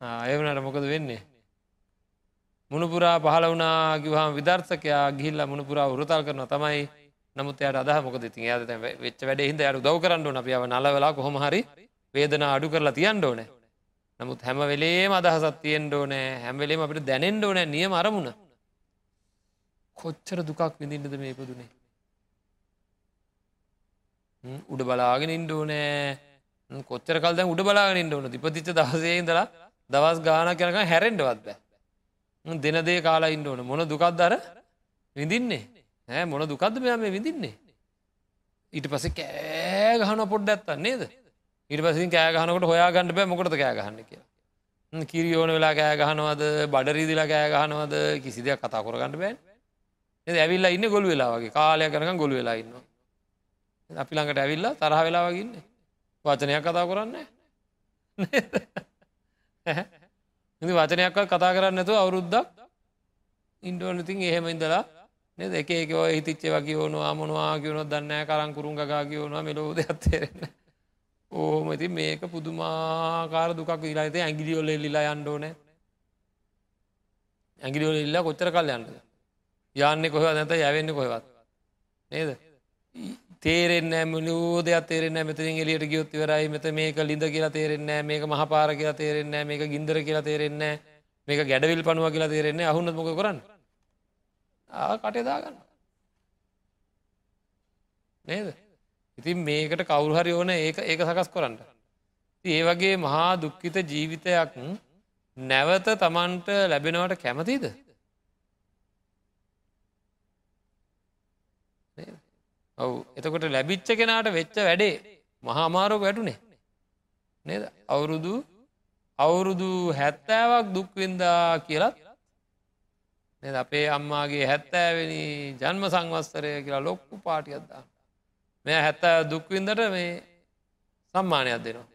ඒවනට මොකද වෙන්නේ? මුණපුරා පහල වනා ගිවහම විදර්ශකයා ගිල්ල මුණපුරා උරතල් කරන තමයි නමුත් යට අද මොකද? ති යාද වෙච්ච වැඩ හිද යට දව කරන්න අපියාව නලවෙලා කොහොම හරි වේදන අඩු කරලා තියන්න ඕනෑ. නමුත් හැම වෙලේම අදහසත් තියෙන් ඕනෑ. හැමවෙලේම අපිට දැනෙන්ඩ ඕනෑ නියම අරමුණ. කොච්චර දුකක් විඳින්නද මේ ඉපදුනේ? උඩ බලාගෙන ඉන්ඩෝනෑ කොච්චර කල් දැන් උඩ බලාගෙන ඉන්ඩෝන ඉපතිච්ච දහසේ ඉඳලා දවස් ගාන කරක හැරෙන්ඩවත් බෑ. දෙන දේ කාලා ඉන්න ඕන. මොන දුකක්ද අර විඳින්නේ? හැ මොන දුකක්ද මෙයා මේ විඳින්නේ? ඊට පස කෑ ගහන පොඩ්ඩ ඇත්තන්න නේද? ඉට පසින් කෑ ගහනකට හොයා ගන්න බෑ මොකට කෑ ගහන්න කියලා. කිරියෝන වෙලා කෑ ගහනවද? බඩරීදිලා කෑ ගහනවද? කිසි දෙයක් කතා කොරගන්න බෑන්. ඇවිල්ලා ඉන්න ගොළු වෙලා වගේ. කාලය කරන ගොළු වෙලා ඉන්නවා. අපි ළඟට ඇවිල්ලා තරහ වෙලා වගන්න වචනයක් කතා කරන්න. වචනයක් කතා කරන්න ඇතු අවුරුද්දක් ඉන්ඩෝනතින් එහෙම ඉඳලා නද? එක එක හිතිච්චේ වගේ ඕනවා මොනවා කියවුණොත් දන්න කරංකුරුන් ගා කියවුණවා මෙලෝද ඇත්තේරෙන ඕම ඉති මේක පුදුමාකාර දුකක් විලාත ඇගිලියොල්ල එල්ලිලා යන්ඩෝන ඇගිලියොල ඉල්ලා කොච්චර කල් යන්නද? යන්න කොහ නැත යවෙන්න කොහෙවත්. නේද? තේරෙන්න මුලූ දෙයක් තේරෙන්න මෙතරින් එලියට ගියොත් ඉවරයි. මෙත මේක ලිඳ කියලා තේරෙන්නේ මේක මහපාර කියලා තේරෙන්නේ මේක ගින්දර කියලා තේරෙන්නේ මේක ගැඩවිල් පනුව කියලා තේරෙන්නේ අහුන්න මොක කරන්න? ආ කටේ දාගන්න. නේද? ඉතින් මේකට කවුරු හරි ඕන ඒක ඒක සකස් කරන්න. ඒ වගේ මහා දුක්ඛිත ජීවිතයක් නැවත තමන්ට ලැබෙනවට කැමතිද? ඔවු. එතකොට ලැබිච්ච කෙනාට වෙච්ච වැඩේ මහාමාරෝක වැටුනේ. නේද? අවුරුදු අවුරුදු හැත්තෑවක් දුක්වින්දා කියලත් නද? අපේ අම්මාගේ හැත්තෑවෙනි ජන්ම සංවස්සරය කියලා ලොක්කු පාටියත්දා මෙ හැත්තෑ දුක්වින්දට මේ සම්මානයක් දෙනවා.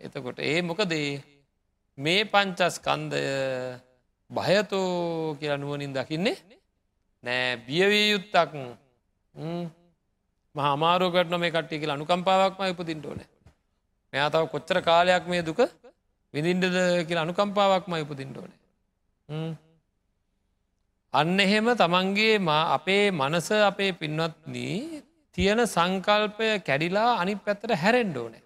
එතකොට ඒ මොකදේ මේ පංචස්කන්දය භයතෝ කියලා නුවනින් දකින්නේ නෑ බියවිය යුත්තක්. මහමාරෝකට නොම කට්ටිය කියලා. අනුකම්පාවක්ම ඉපතින්ට ඕන. මෙයා තව කොච්චර කාලයක් මේ දුක විදිින්ඩද කියලා අනුකම්පාවක්ම ඉපතින්ට ඕන. අන්න එහෙම තමන්ගේ අපේ මනස අපේ පින්වත්නී තියෙන සංකල්පය කැඩිලා අනි පැත්තට හැරෙන්ඩ ඕනෑ.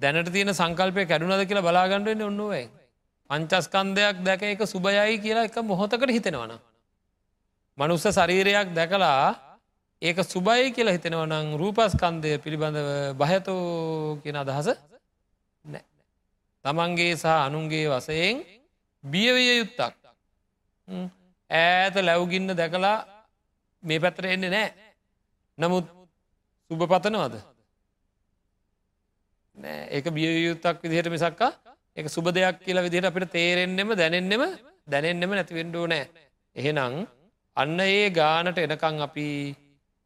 දැනට තියෙන සංකල්පය කැඩුනද කියලා බලාගණඩුවෙන් ඔන්නුවයි පංචස්කන්දයක් දැක එක සුභයයි කියලා එක මොහොතකට හිතෙනවන. මනුස්ස ශරීරයක් දැකලා ඒක සුබයි කියලා හිතෙනවනං රූපස්කන්දය පිළිබඳව බහතෝ කියෙන අදහස නෑ. තමන්ගේ සහ අනුන්ගේ වසයෙන් බියවිය යුත්තක්. ඈත ලැව්ගින්න දැකලා මේ පැතර එන්නේ නෑ. නමුත් සුභ පතනවද. නෑ ඒක බිය යුත්තක් විදිහට මිසක්කා එක සුබ දෙයක් කියලා විදිහට අපිට තේරෙන්නෙම දැනෙන්නෙම දැනෙන්නෙම නැතිවෙන්ඩෝ නෑ. එහෙනම් අන්න ඒ ගානට එනකං අපි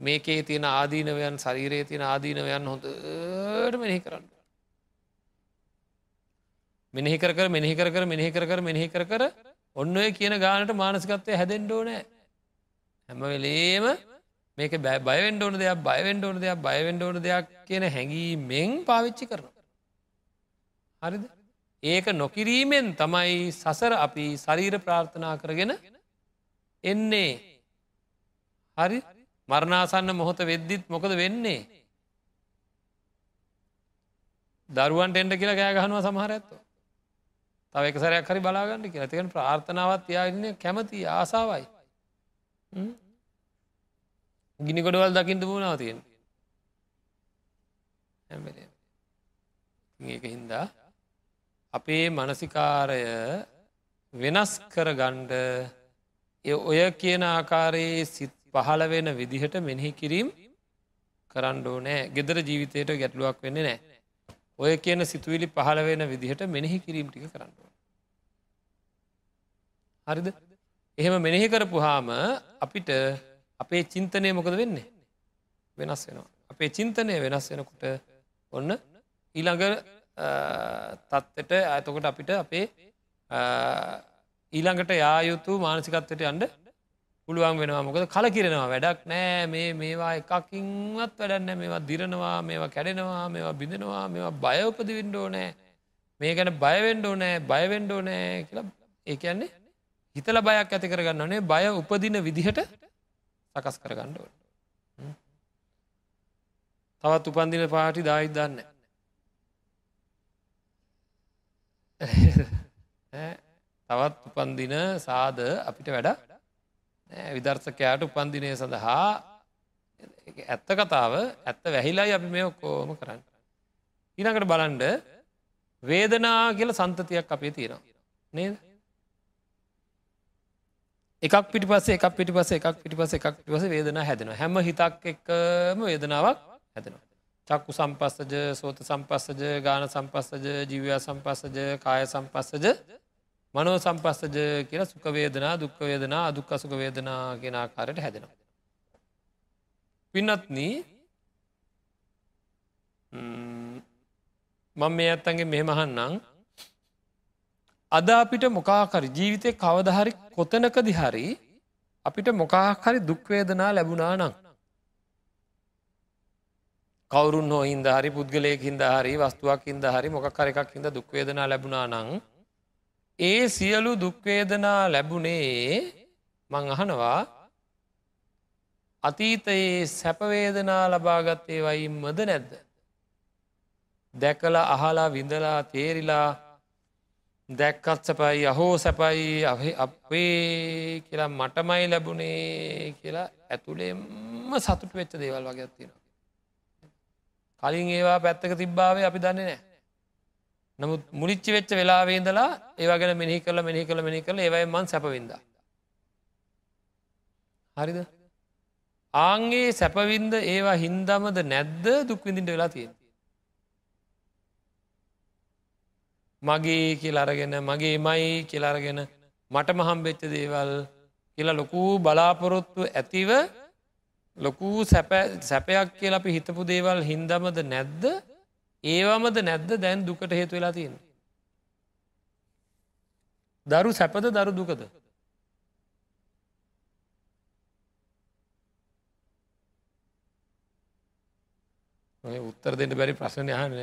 මේකේ තියෙන ආදීනවයන් ශරීරයේ තියෙන ආදීනවයන් හොඳට මෙහි කරන්න. මෙනෙහි කර කර මෙනෙහි කර කර මෙනෙහි කර කර මෙනෙහි කර කර ඔන්න ඔය කියන ගානට මානසිකත්වය හැදෙන්ඩෝ නෑ. හැම වෙලේම මේක බයවෙන්ඩ ඕන දෙයක් බයවෙන්ඩ ඕන දෙයක් බයවෙන්ඩ ඕන දෙයක් කියන හැඟීමෙන් පාවිච්චි කරන. හරිද? ඒක නොකිරීමෙන් තමයි සසර අපි ශරීර ප්‍රාර්ථනා කරගෙන එන්නේ. හරි? මරණාසන්න මොහොත වෙද්දිත් මොකද වෙන්නේ? දරුවන්ට එන්ඩ කියලා ගෑ ගහනුව සමහර ඇත්ව තව එක සරයක් හරි බලාගන්න කියලා. තිකෙන ප්‍රාර්ථනාවත් යාගන්න කැමති ආසාවයි. ගිනි ගොඩවල් දකිින්ට වුණාව තියෙන් ඒක හින්දා අපේ මනසිකාරය වෙනස් කරගණ්ඩ ඔය කියන ආකාරයේ සිත් පහළ වෙන විදිහට මෙනෙහි කිරීම් කරන්න ඕනෑ. ගෙදර ජීවිතයට ගැටලුවක් වෙන්නේ නෑ ඔය කියන සිතුවිලි පහළ වෙන විදිහට මෙනෙහි කිරීම් ටික කරන්න හරිද? එහෙම මෙනෙහි කරපු හාම අපිට අපේ චින්තනය මොකද වෙන්නේ? වෙනස් වෙනවා. අපේ චින්තනය වෙනස් වෙනකොට ඔන්න ඊළඟ තත්වට ඇතකොට අපිට අපේ ඊළඟට යායුතු මානසිකත්වයට අන්ඩ පුළුවන් වෙනවා. මොකද කල කිරෙනවා වැඩක් නෑ. මේ මේවා එකකින්වත් වැඩන්න මේවා දිරනවා මේවා කැඩෙනවා මේවා බිඳෙනවා මේවා බයඋපදි වින්ඩෝ නෑ මේ ගැන බයවෙන්ඩෝ නෑ බයවෙන්ඩෝ නෑ කියලා ඒකන්නේ හිතල බයක් ඇති කරගන්න ඕනේ. බය උපදින විදිහට සකස් කරගණ්ඩෝ තවත් උපන්දින පාටි දායිත් දන්න තවත් උපන්දින සාද අපිට වැඩ විදර්ශකයාට උපන්දිනය සඳහා ඇත්ත කතාව ඇත්ත වැහිලායි අපි මේ ඔක්කෝම කරන්න. ඊනකට බලන්ඩ වේදනා කියල සන්තතියක් අපේ තියෙනවා. නේද? එකක් පිටි පස්සේ එකක් පිටි පස එකක් පිටි පස එකක් පිපස වේදනා හැදෙනවා හැම හිතක් එක්කම වේදනාවක් හැදෙනවා. චක්කු සම්පස්සජ සෝත සම්පස්සජ ගාන සම්පස්සජ ජීවයා සම්පස්සජ කාය සම්පස්සජ මනෝ සම්පස්සජ කියලා සුකවේදනා දුක්කවේදනා අදුක් අසුක වේදනා කියෙන ආකාරයට හැදෙනවා. පින්නත්න මං මේ ඇත්තන්ගේ මෙහෙමහන්නම් අද අපිට මොකාකරි ජීවිතය කවදහරි කොතනක දිහරි අපිට මොකාහරි දුක්වේදනා ලැබුණා නං. කවරුන් හෝ හින්ද හරි පුද්ගලයක හින්ද හරි වස්තුවක් හින්ද හරි මොකක් කරඑකක් හිද දුක්වේදනා ලැබුණා නං ඒ සියලු දුක්වේදනා ලැබුණේ මං අහනවා අතීතයේ සැපවේදනා ලබාගත්තේ වයිම්මද නැද්ද. දැකල අහලා විඳලා තේරිලා දැක්කත් සැපයි අහෝ සැපයි අපේ කියලා මටමයි ලැබුණේ කියලා ඇතුළෙම සතුට වෙච්ච දේවල් වගේ තියෙනවා. කලින් ඒවා පැත්තක තිබ්බාවේ අපි දන්නේ නෑ. නමුත් මුලිච්චි වෙච්ච වෙලාවේදලා ඒවාගෙන මෙහි කල මෙහි කළ මෙහි කළ ඒවයි මන් සැපවින්ද. හරිද ආන්ගේ සැපවින්ද ඒවා හින්දමද නැද්ද දුක්විඳින්ට වෙලා තියෙන. මගේ කියලරගෙන මගේ මයි කියලාරගෙන මට මහම් වෙච්ච දේවල් කියලා ලොකූ බලාපොරොත්තු ඇතිව ලොකූ සැපයක් කියල අපි හිතපු දේවල් හින්දමද නැද්ද? ඒවමද නැද්ද? දැන් දුකට හේතු වෙලා තියෙන. දරු සැපද දරු දුකද. උත්තර දෙන්න බැරි ප්‍රශ්න යහන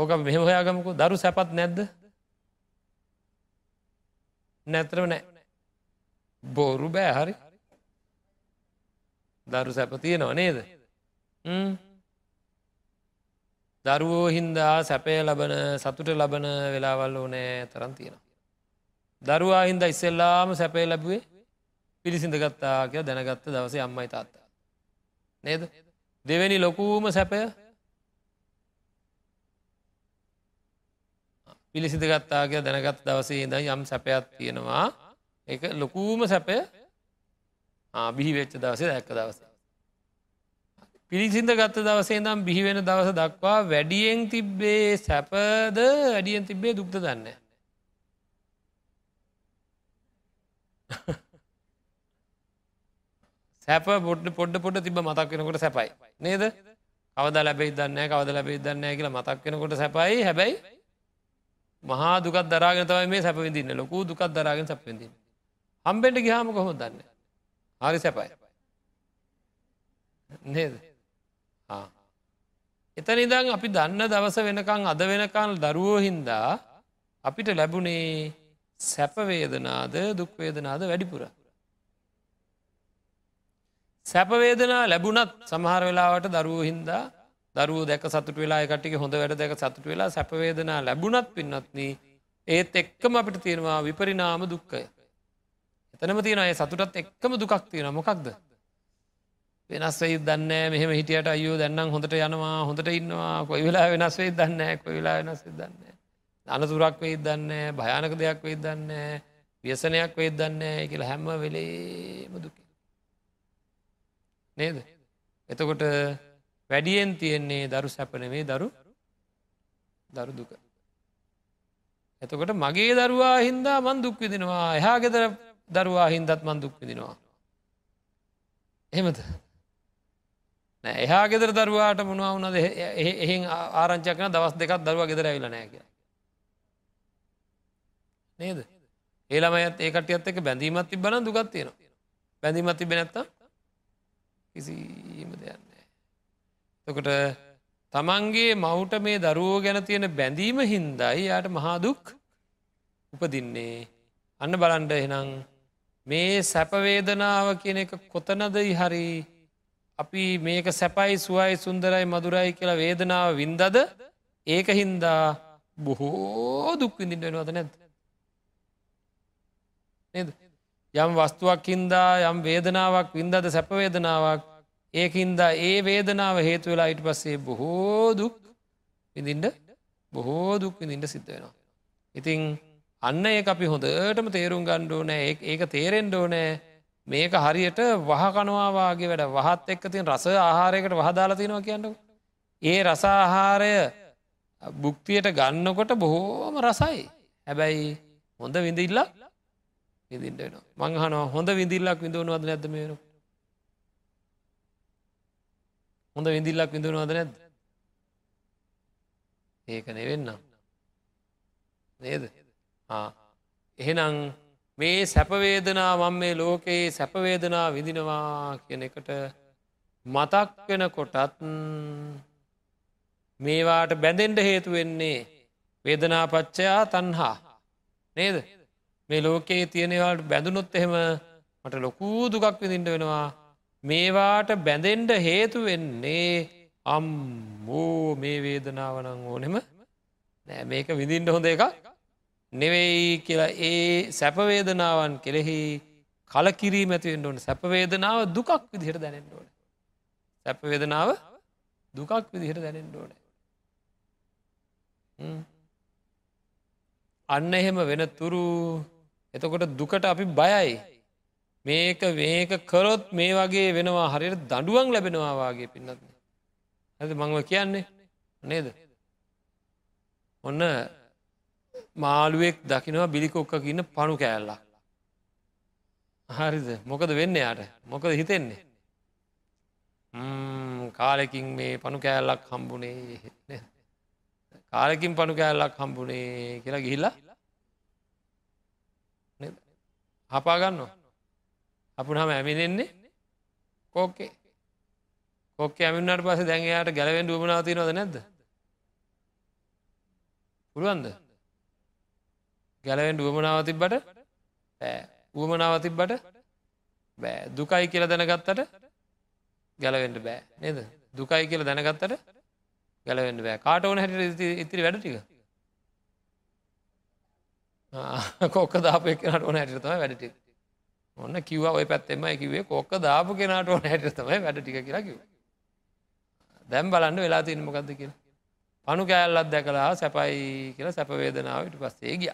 ඕක මෙහ හොයාගමකු. දරු සැපත් නැද්ද? නැතරම නෑ. බෝරු බෑ හරි. දරු සැප තියෙනවා නේද? දරුවෝ හින්දා සැපය ලබන සතුට ලබන වෙලාවල් ඕනෑ තරන් තියෙන. දරුවා හින්ද ඉස්සෙල්ලාම සැපය ලැබුවේ පිළිසිඳ ගත්තා කිය දැනගත්ත දවසේ අම්මයි තාත්තා. නේද? දෙවැනි ලොකූම සැපය? පිළිසිඳ ගත්තා කිය දැනගත් දවසේ ඉඳ යම් සැපයක් තියෙනවා. එක ලොකූම සැපය. බිහි වෙච්ච දවසේ දැක්ක දවසේ. පිරිසිඳ ගත්ත දවසේ දම් බිහිවෙන දවස දක්වා වැඩියෙන් තිබ්බේ සැපද වැඩියෙන් තිබ්බේ දුක්ද දන්න. සැප පොඩ්ඩ පොඩ්ඩ පොඩ තිබ මතක් වෙනකොට සැපයි. නේද? කවද ලැබෙයි දන්න කවද ලැබෙයි දන්න කියලා මතක් වෙනකොට සැපයි. හැබැයි මහා දුකත් දරාගෙන තමයි මේ සැපවිදින්න ලොකු දුකත් දරාගෙන සැපවිදින්න හම්බෙන්ට ගහම කොහොම දන්න? හරි සැපයි නේද එතන ඉදං අපි දන්න දවස වෙනකං අද වෙනකල් දරුවෝ හින්දා අපිට ලැබුණේ සැපවේදනාද දුක්වේදනාද වැඩිපුර. සැපවේදනා ලැබුණත් සමහර වෙලාවට දරුවෝ හින්දා දරුව දැක සතුට වෙලා කටික හොඳ වැඩ දැක සතුට වෙලා සැපවේදනා ලැබුණත් පින්නත්න ඒත් එක්කම අපිට තියෙනවා විපරිනාම දුක්කය. එතනම තියෙනය සතුටත් එක්කම දුකක් තියෙන මොකක්ද? වෙනස් වෙයි දන්න මෙහම හිටියට අයෝ දැන්නම් හොඳට යනවා හොඳට ඉන්නවා. කොයි වෙලා වෙනස් වෙයි දන්න කොයි වෙලා වෙනස් දන්න අනතුරක් වෙයි දන්න භයානක දෙයක් වෙයි දන්න ව්‍යසනයක් වෙයි දන්න කියලා හැම්ම වෙලේම දුක. නේද? එතකොට වැඩියෙන් තියෙන්නේ දරු සැපනවේ දරු දරු දුක. එතකොට මගේ දරුවා හින්දා මන් දුක් විදිනවා එහා ගෙදර දරුවා හින්දත් මන් දුක් විදිනවා එහෙමද? එහා ගෙදර දරුවාට මොනවා වුණද? එහි ආරංචකන දවස් දෙකක් දරුවා ගෙදර ඇවිල නෑ කිය නේද? ඒළමයත් ඒකටියත් එක බැඳීමත් තිබන දුගත් තියෙනවා. බැඳීමත් තිබෙන නැත්තා කිසිීම දෙයන්නේ තකොට තමන්ගේ මවුට මේ දරුවෝ ගැන තියෙන බැඳීම හින්දයි යායට මහාදුක් උපදින්නේ. අන්න බලන්ඩ එනම් මේ සැපවේදනාව කියන එක කොතනද හරි අපි මේක සැපයි සුවයි සුන්දරයි මදුරයි කියලා වේදනාව වින්දද? ඒක හින්දා බොහෝ දුක් විඳින්ට වෙනවද නැද නද? යම් වස්තුවක් හින්දා යම් වේදනාවක් වින්දද සැපවේදනාවක් ඒකින්දා ඒ වේදනාව හේතු වෙලා ඉට පස්සේ බොහෝ දුක් විඳින්ට බොහෝ දුක් විඳින්ට සිද්ධ වෙනවා. ඉතිං අන්න ඒ අපි හොඳටම තේරුම් ගණ්ඩෝ නෑ ඒක තේරෙන්ඩෝ නෑ මේක හරියට වහකනවාගේ වැඩ. වහත් එක්ක තින් රස ආහාරයකට වහදාලා තිනවා කියන්නු. ඒ රසාහාරය බුක්තියට ගන්නකොට බොහෝම රසයි. හැබැයි හොඳ විඳිල්ලක් විදිට මංහනවා හොඳ විදිල්ලක් විඳුවනවද නැද මේනු හොඳ විදිල්ලක් විඳුවනවද නැද්ද? ඒක නෙවෙන්න නේද? එහෙනම් මේ සැපවේදනා මං මේ ලෝකයේ සැපවේදනා විදිනවා කියන එකට මතක් වෙන කොටත් මේවාට බැඳෙන්ට හේතු වෙන්නේ වේදනාපච්චයා තන්හා නේද? මේ ලෝකයේ තියෙනවාට බැඳුනොත් එහෙම මට ලොකූ දුකක් විදිට වෙනවා. මේවාට බැඳෙන්ඩ හේතු වෙන්නේ අම්මෝ මේ වේදනාවනං ඕනෙම නෑ. මේක විදින්ට හොඳ එකක්. නෙවෙයි කියලා ඒ සැපවේදනාවන් කෙරෙහි කලකිරීම ඇතිවෙන්ට ඕන. සැපවේදනාව දුකක් විදිහට දැනෙන්ට ඕන. සැපවේදනාව දුකක් විදිහට දැනෙන්ට ඕන. අන්න එහෙම වෙන තුරු එතකොට දුකට අපි බයයි. මේක මේක කරොත් මේ වගේ වෙනවා හරියට දඩුවන් ලැබෙනවා වගේ පින්නත්න ඇති මංව කියන්නේ? නේද? ඔන්න මාළුවෙක් දකිනවා බිලිකොක්ක ඉන්න පණු කෑල්ලා. හරිද? මොකද වෙන්න යාට? මොකද හිතෙන්නේ. කාලෙකින් මේ පණු කෑල්ලක් හම්බුනේ කාලෙකින් පණු කෑල්ලක් හම්බුනේ කියලා ගිහිල්ලා හපාගන්න අපුනහම ඇමිනෙන්නේ කෝකේ කොක්ක ඇමින්නට පස දැන්යාට ගැලවෙන් ුවමනාවතිනවද නැද්ද? පුළුවන්ද? ගැලවෙන් ුවමනාව තිබ්බට ුවමනාව තිබ්බට බෑ. දුකයි කියල දැනගත්තට ගැලවෙන්ට බෑ. නේද? දුකයි කියල දැනගත්තට ගැලවෙන්ට බෑ. කාට ඕන හැට ඉතිරි වැඩ ටික? කොක්ක දාප කෙනට ඕන හැට තම වැඩටි ඔන්න කිව ඔය පැත්තෙමයි කිවේ කොක්ක දාපු කෙනට ඕන හැට තමයි වැඩ ටික කියලා කිව දැම් බලන්න වෙලා තියන්න මොකක්ද කියලා. පනු කෑල්ලත් දැකලා සැපයි කියලා සැපවේදනාවට පස්සේ ගිය.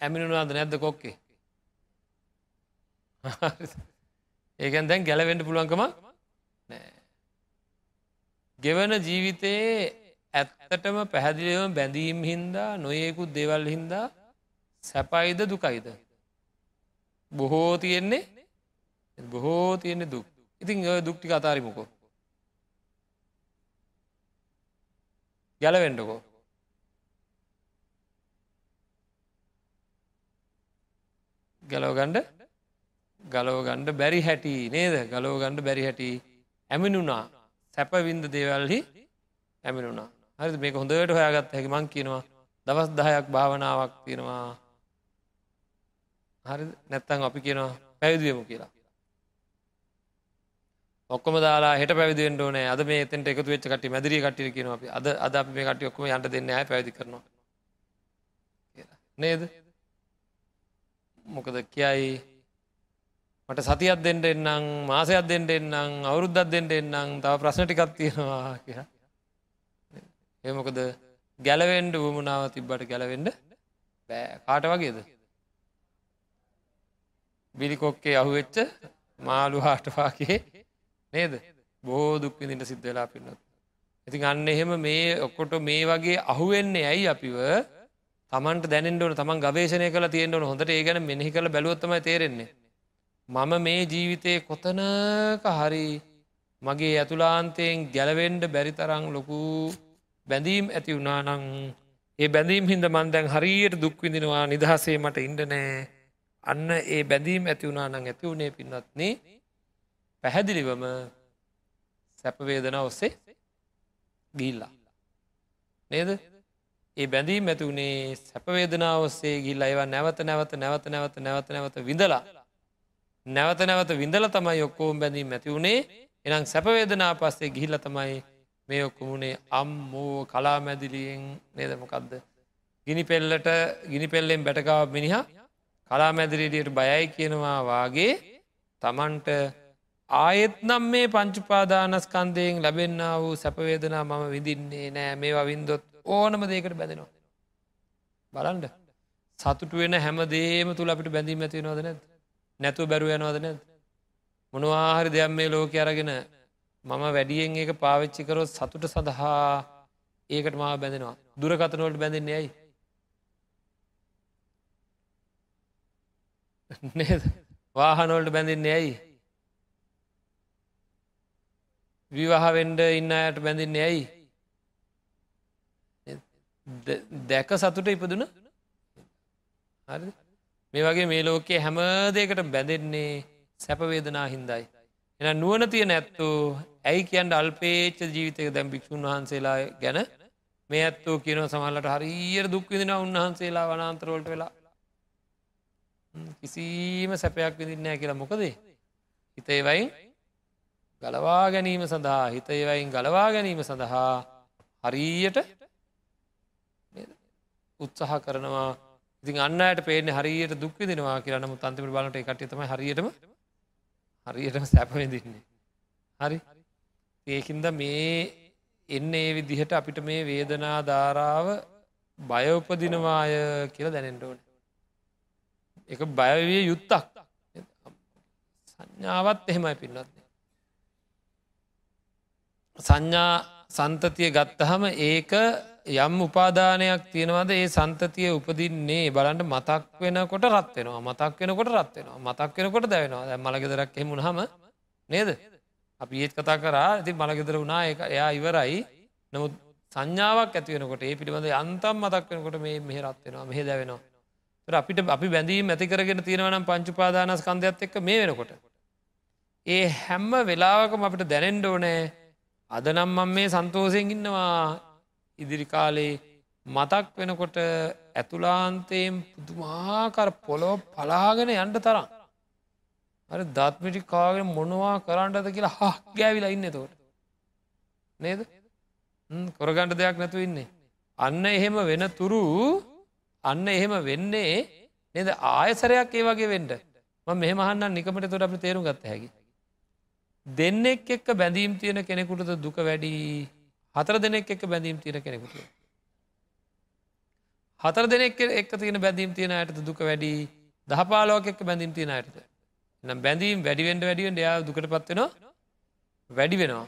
ඇමිනුනාද නැද්ද කොක්කේ? ඒකැන් දැන් ගැලවෙන්ට පුළුවන්කම නෑ. ගෙවන ජීවිතයේ ඇත්තටම පැහැදිලිවම බැඳීම් හින්දා නොයෙකුත් දෙවල් හින්දා සැපයිද දුකයිද? බොහෝ තියෙන්නේ බොහෝ තියෙන්නේ දුක්. ඉතින් ඔය දුක්ටි අතාරිමකෝ. ගැලවෙන්ඩකෝ ගැලවගණ්ඩ ගලෝ ගණ්ඩ බැරි හැටි නේද? ගලෝ ගණ්ඩ බැරි හැටි ඇමිනුනා සැපවින්ද දේවල්හි ඇමිනුනා හරි මේක හොඳට හොයාගත් හැකි මං කියනවා. දවස් දහයක් භාවනාවක් තියෙනවා. හරි නැත්තං අපි කියනවා පැවිදියමු කියලා. ඔක්කොම දාලා හෙට පැවිදිෙන්ට ඕන. අද මේ තෙන්ට එකතු වෙච්ච කට මැදිරි කටිය කියන අපි. අද අද අප මේ කට ඔක්කම යන්ට දෙන්න ඇ පැදි කරනවා නේද? මොකද කියයි? මට සතියක් දෙෙන්ට එන්නම් මාසයක් දෙෙන්ට එන්නම් අවුරුද්දත් දෙෙන්ට එන්නම් තව ප්‍රශ්න ටිකත් තියෙනවා කිය ඒමොකද ගැලවෙන්ඩ වුමනාව තිබ්බට ගැලවෙන්ඩ බෑ. කාට වගේද? බිලිකොක්කේ අහුවෙච්ච මාළු හාටවාගේ නේද? බෝ දුක්විදිට සිද්ධ වෙලා පින්නත්. ඉතින් අන්න එහෙම මේ ඔක්කොට මේ වගේ අහුවෙන්නේ ඇයි අපිව? තමන්ට දැනෙන්ටවන තමන් ගවේශනය කළ තියෙන්ටවන හොඳට ඒ ගැන මෙහි කළ බැලුවත්තමයි තේරෙන්නේ. මම මේ ජීවිතය කොතනක හරි මගේ ඇතුලාන්තයෙන් ගැලවෙන්ඩ බැරිතරං ලොකු බැඳීම් ඇති වුණානං ඒ බැඳීම් හින්ද මන්දැන් හරියට දුක්විඳෙනවා නිදහසේ මට ඉන්ඩනෑ අන්න ඒ බැඳීම් ඇති වුණා නං ඇති වුණේ පින්නත්න්නේ පැහැදිලිවම සැපවේදන ඔස්සේ ගිල්ලා. නේද ඒ බැඳීම් ඇති වුණේ සැපවේදනා ඔස්සේ ගිල් අයවා නැවත නැවත නැවත නැවත නැවත නැවත විඳලා. නැවත නැවත විඳල තමයි ඔක්කෝම් බැඳීම් ඇති වුණේ එනම් සැපවේදනා පස්සේ ගිහිල්ල තමයි මේ ඔක්කොමුණේ අම්මෝ කලා මැදිලියෙන් නේදමකක්ද. ගිනි පෙල්ලට ගිනි පෙල්ලෙන් බැටකාව මිනිහා කලා මැදිරිඩියට බයයි කියනවා වාගේ තමන්ට ආයෙත් නම් මේ පංචුපාදානස්කන්දයෙන් ලැබෙන්න්න වූ සැපවේදනා මම විදින්නේ නෑ මේවා වින්දොත් ඕනම දේකට බැඳෙනවා. බලන්ඩ සතුට වෙන හැම දේම තුළ අපිට බැඳීම ඇති නොද නැද නැතුව බැරුව යනවාද නැද මොනවාහරි දෙයක් මේ ලෝක අරගෙන මම වැඩියෙන් ඒක පාවිච්චිකරොත් සතුට සඳහා ඒකට මා බැඳෙනවා. දුරකතනවලට බැඳෙන්නේ ඇයි? නේද? වාහනෝල්ට බැඳින්නේ ඇයි? විවාහවෙන්ඩ ඉන්න අයට බැඳින්නේ ඇයි? දැක සතුට ඉපදුන? හරි මේ වගේ මේ ලෝකයේ හැම දෙකට බැඳෙන්නේ සැපවේදනා හින්දයි. එන නුවන තිය නැත්තු? ඇයි කියන්ට අල්පේච්ච ජීවිතක දැම් භික්ෂූන් වහන්සේලා ගැන? මේ ඇත්තෝ කියන සමහලට හරියට දුක්විදින උන්වහන්සේලා වනාන්තරවලට වෙලා. කිසිීම සැපයක් විදින්නෑ කියලා මොකදේ? හිතේවයින් ගලවා ගැනීම සඳහා හිතේවයින් ගලවා ගැනීම සඳහා හරීයට උත්සාහ කරනවා. ඉතින් අන්නයට පේන හරියට දුක් දෙනවා කියලා නමුත් අන්තිමට බලට එකට තම හරියටම හරියටම සැපවෙදින්නේ හරි? ඒකින්ද මේ එන්න ඒ විදිහට අපිට මේ වේදනා ධාරාව බයඋපදිනවාය කියලා දැනෙන්ටෝන එක බයවිය යුත්තක්. සංඥාවත් එහෙමයි පින්නත්න සංඥා සන්තතිය ගත්තහම ඒක යම් උපාදානයක් තියෙනවද ඒ සන්තතිය උපදින්නේ? බලන්ට මතක් වෙනකොට රත් වෙනවා. මතක් වෙනකොට රත් වෙනවා. මතක් වෙනකොට දැවෙනවා. දැ මළගෙදරක් හෙමුණ හම නේද? අපි ඒත් කතා කරා. ඇති මළගෙදර වුණා. එක එයා ඉවරයි. නමුත් සංඥාවක් ඇතිවෙනකොට ඒ පිළිබඳ අන්තම් මතක් වෙනකොට මේ මෙහ රත් වෙනවා මෙහ දැවෙනවා. අපිට අපි බැඳීම් ඇති කරගෙන තියෙනවනම් පංචුපාදානස් කන්දයක්ත් එක්ක මේ වෙනකොට. ඒ හැම්ම වෙලාවකම අපිට දැනෙන්ඩ ඕනෑ අදනම් මං මේ සන්තෝසයෙන් ඉන්නවා. ඉදිරි කාලේ මතක් වෙනකොට ඇතුලාන්තයෙන් පුදුමාකර පොලො පලාගෙන යන්ට තරම්. අර දත්මිටි කාගෙන මොනවා කරන්නට කියලා හා ගෑවිලා ඉන්න තෝට. නේද කොරගණ්ඩ දෙයක් නැතු ඉන්නේ. අන්න එහෙම වෙන තුරු අන්න එහෙම වෙන්නේ නද ආයසරයක් ඒ වගේ වෙන්ඩ ම මෙහමහන්න නිකමට තොට අපි තේරු ගත්ත හැකි. දෙන්නෙක් එක්ක බැඳීම් තියෙන කෙනෙකුටද දුක වැඩි හතර දෙනෙක් එක්ක බැඳීම් තියෙන කෙනෙකුට. හතර දෙනෙක් එක් තියෙන බැඳීම් තියෙන අයට දුක වැඩි? දහපාලෝක එක්ක බැඳීම් තියෙන අයට නම් බැඳීම් වැඩිවෙන්ඩ වැඩිවෙන්ට යා දුකට පත්වෙනවා වැඩි වෙනවා.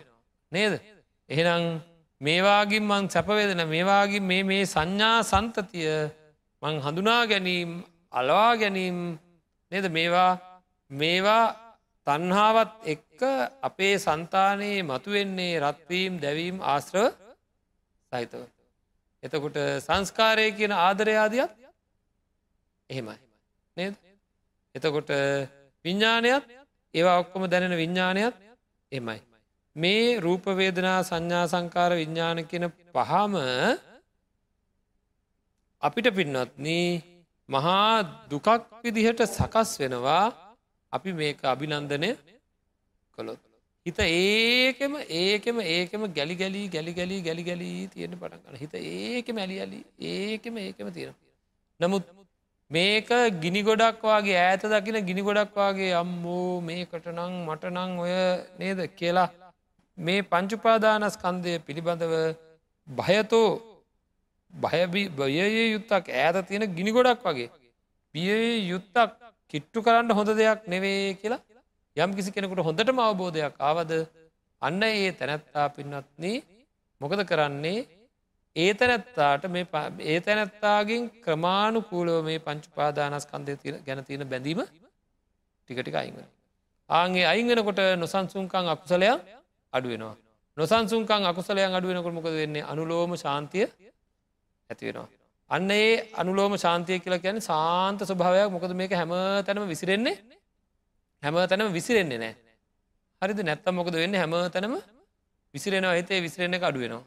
නේද? එහෙනම් මේවාගින් මං සැපවේදන මේවාගින් මේ මේ සංඥා සන්තතිය මං හඳුනා ගැනීම් අලවා ගැනීම් නේද? මේවා මේවා තන්හාවත් එක්ක අපේ සන්තානයේ මතුවෙන්නේ රත්වීම් දැවීම් ආශ්‍රව සහිතව. එතකොට සංස්කාරය කියන ආදරයාදයක් එහෙමයි. නේද? එතකොට විඤ්ඥානයත් ඒවා ඔක්කොම දැනෙන විඤ්ඥානයත් එමයි. මේ රූපවේදනා සංඥා සංකාර විඤ්ඥාන කියන පහම අපිට පින්නත්න මහා දුකක් විදිහට සකස් වෙනවා අපි මේක අභිනන්දනය කොළොත්. හිත ඒකෙම ඒකෙම ඒකෙම ගැලි ගැලී ගැලි ගැලී ගැලි ගැලී තියෙන පටගන්න හිත ඒකෙම ඇලි ඇලි ඒකෙම ඒකෙම තියෙන. නමුත් මේක ගිනි ගොඩක් වගේ ඈත දකින ගිනි ගොඩක් වගේ අම්මෝ මේකට නං මට නං ඔය නේද කියලා මේ පංචුපාදානස්කන්දය පිළිබඳව භයතෝ භයබය යුත්තක් ඈත තියෙන ගිනි ගොඩක් වගේ බිය යුත්තක් කිට්ටු කරන්න හොඳ දෙයක් නෙවේ කියලා යම් කිසි කෙනෙකුට හොඳටම අවබෝධයක් ආවද අන්න ඒ තැනැත්තා පින්නත්න මොකද කරන්නේ ඒ තැනැත්තාට මේ ඒ තැනැත්තාගෙන් ක්‍රමාණුකූලව මේ පංචුපාදානස්කන්දය ගැන තියෙන බැඳීම ටිකටික අයිංගන. ආගේ අයිංගෙනකොට නොසන්සුන්කං අකුසලයක් අඩුවෙනවා. නොසන්සුන්කං අකුසලයන් අඩුවෙනකොට මොකද වෙන්නේ අනුලෝම ශාන්තිය ඇතිවෙනවා. අන්න ඒ අනුලෝම ශාන්තිය කියලා කියන සාන්ත ස්වභාවයක් මොකද මේක හැම තැනම විසිරෙන්නේ හැම තැනම විසිරෙන්නේ නෑ. හරිද නැත්තම් මොකද වෙන්න හැම තැනම විසිරෙනවා හිතේ විසිරෙන එක අඩුවෙනවා.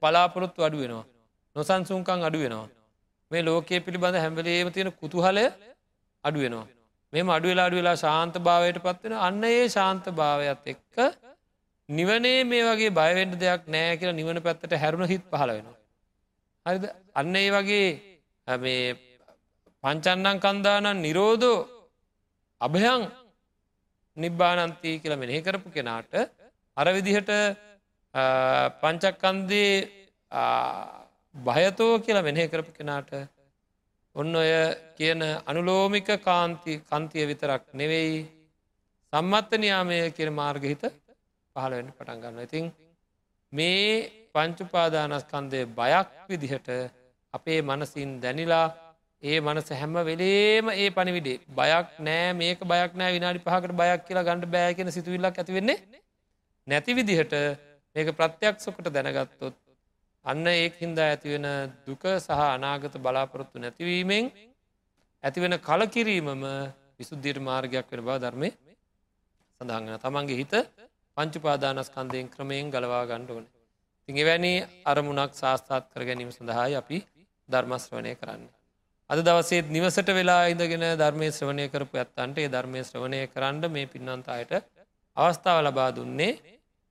පලාපොරොත්තු අඩුවෙනවා. නොසන්සුන්කං අඩුවෙනවා. මේ ලෝකයේ පිළිබඳ හැම්වලේම තියෙන කුතුහලය අඩුවෙනවා. මෙම අඩුවෙලා අඩුවෙලා ශාන්ත භාවයට පත්වෙන අන්න ඒ ශාන්ත භාවයත් එක්ක නිවනේ මේ වගේ බයවෙන්ට දෙයක් නෑ කියලා නිවන පැත්තට හැරුණ හිත් පහල වෙනවා. හරිද? අන්න ඒ වගේ මේ පංචන්නන් කන්දානන් නිරෝධෝ අභයං නිබ්බානන්තී කියලා මෙනෙහි කරපු කෙනාට අර විදිහට පංචක්කන්දේ භයතෝ කියලා මෙනෙහි කරපු කෙනාට ඔන්න ඔය කියන අනුලෝමික කාන්ති කන්තිය විතරක් නෙවෙයි සම්මත්ත නියාමය කියන මාර්ගහිත පහළ වෙන්න පටන් ගන්න ඉතින් මේ පංචුපාදානස්කන්දය බයක් විදිහට අපේ මනසින් දැනිලා ඒ මනස හැම වෙලේම ඒ පනිවිඩේ බයක් නෑ මේක බයක් නෑ විනාඩි පහකට බයක් කියලා ගණඩ බෑ කියෙන සිතුවිල්ලක් ඇතිවෙන්නේ නැති විදිහට මේක ප්‍රත්‍යයක් සොකට දැනගත්තොත් අන්න ඒ හින්දා ඇතිවෙන දුක සහ අනාගත බලාපොරොත්තු නැතිවීමෙන් ඇතිවෙන කලකිරීමම විසුද්ධීර මාර්ගයක් වෙන බව ධර්මය සඳහගෙන තමන්ගේ හිත පංචුපාදානස්කන්දයෙන් ක්‍රමයෙන් ගලවා ගණ්ඩ ඕන තිඟ වැනි අරමුණක් ශාස්ථාත් කර ගැනීම සඳහායි අපි ධර්මශ්‍රවනය කරන්න. අද දවසේත් නිවසට වෙලා ඉඳගෙන ධර්මය ශ්‍රවණය කරපු ඇත්තන්ට ඒ ධර්මය ශ්‍රවණය කරන්න මේ පින්නන්ත අයට අවස්ථාව ලබා දුන්නේ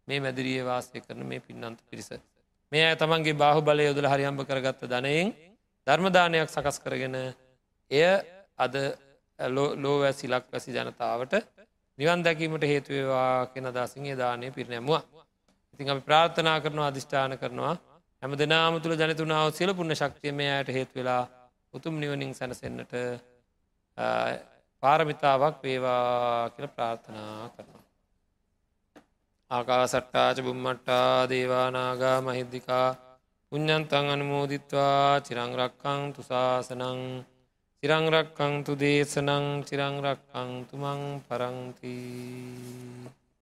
මේ මැදිරිය වාසය කරන මේ පින්නන්ත පිරිස. මේ අය තමන්ගේ බාහු බලය යොදල හරියම්භ කරගත්ත ධනයෙන් ධර්මදානයක් සකස් කරගෙන එය අද ලෝ වැසි ලක් වැසි ජනතාවට නිවන් දැකීමට හේතුවවා කියෙන දසිගේ දානය පිරිනැමුව. ඉතින් අපි ප්‍රාර්ථනා කරනවා අධිෂ්ඨාන කරනවා හැම දෙනාම තුළ ජනතුනාව සියල පුුණ ශක්තියම අයට හේතු වෙලා උතුම් නිවනින් සැනසෙන්න්නට පාරමිතාවක් වේවා කියල ප්‍රාර්ථනා කරනවා. ආකාසට්ටාච බුම්මට්ටා දේවානාගා මහිද්දිකා පුඤ්ඥන්තන් අනුමෝදිත්වා චිරංරක්කං තුසාසනං චිරංරක්කං තු දේශනං චිරංරක්කං තුමං පරංතිී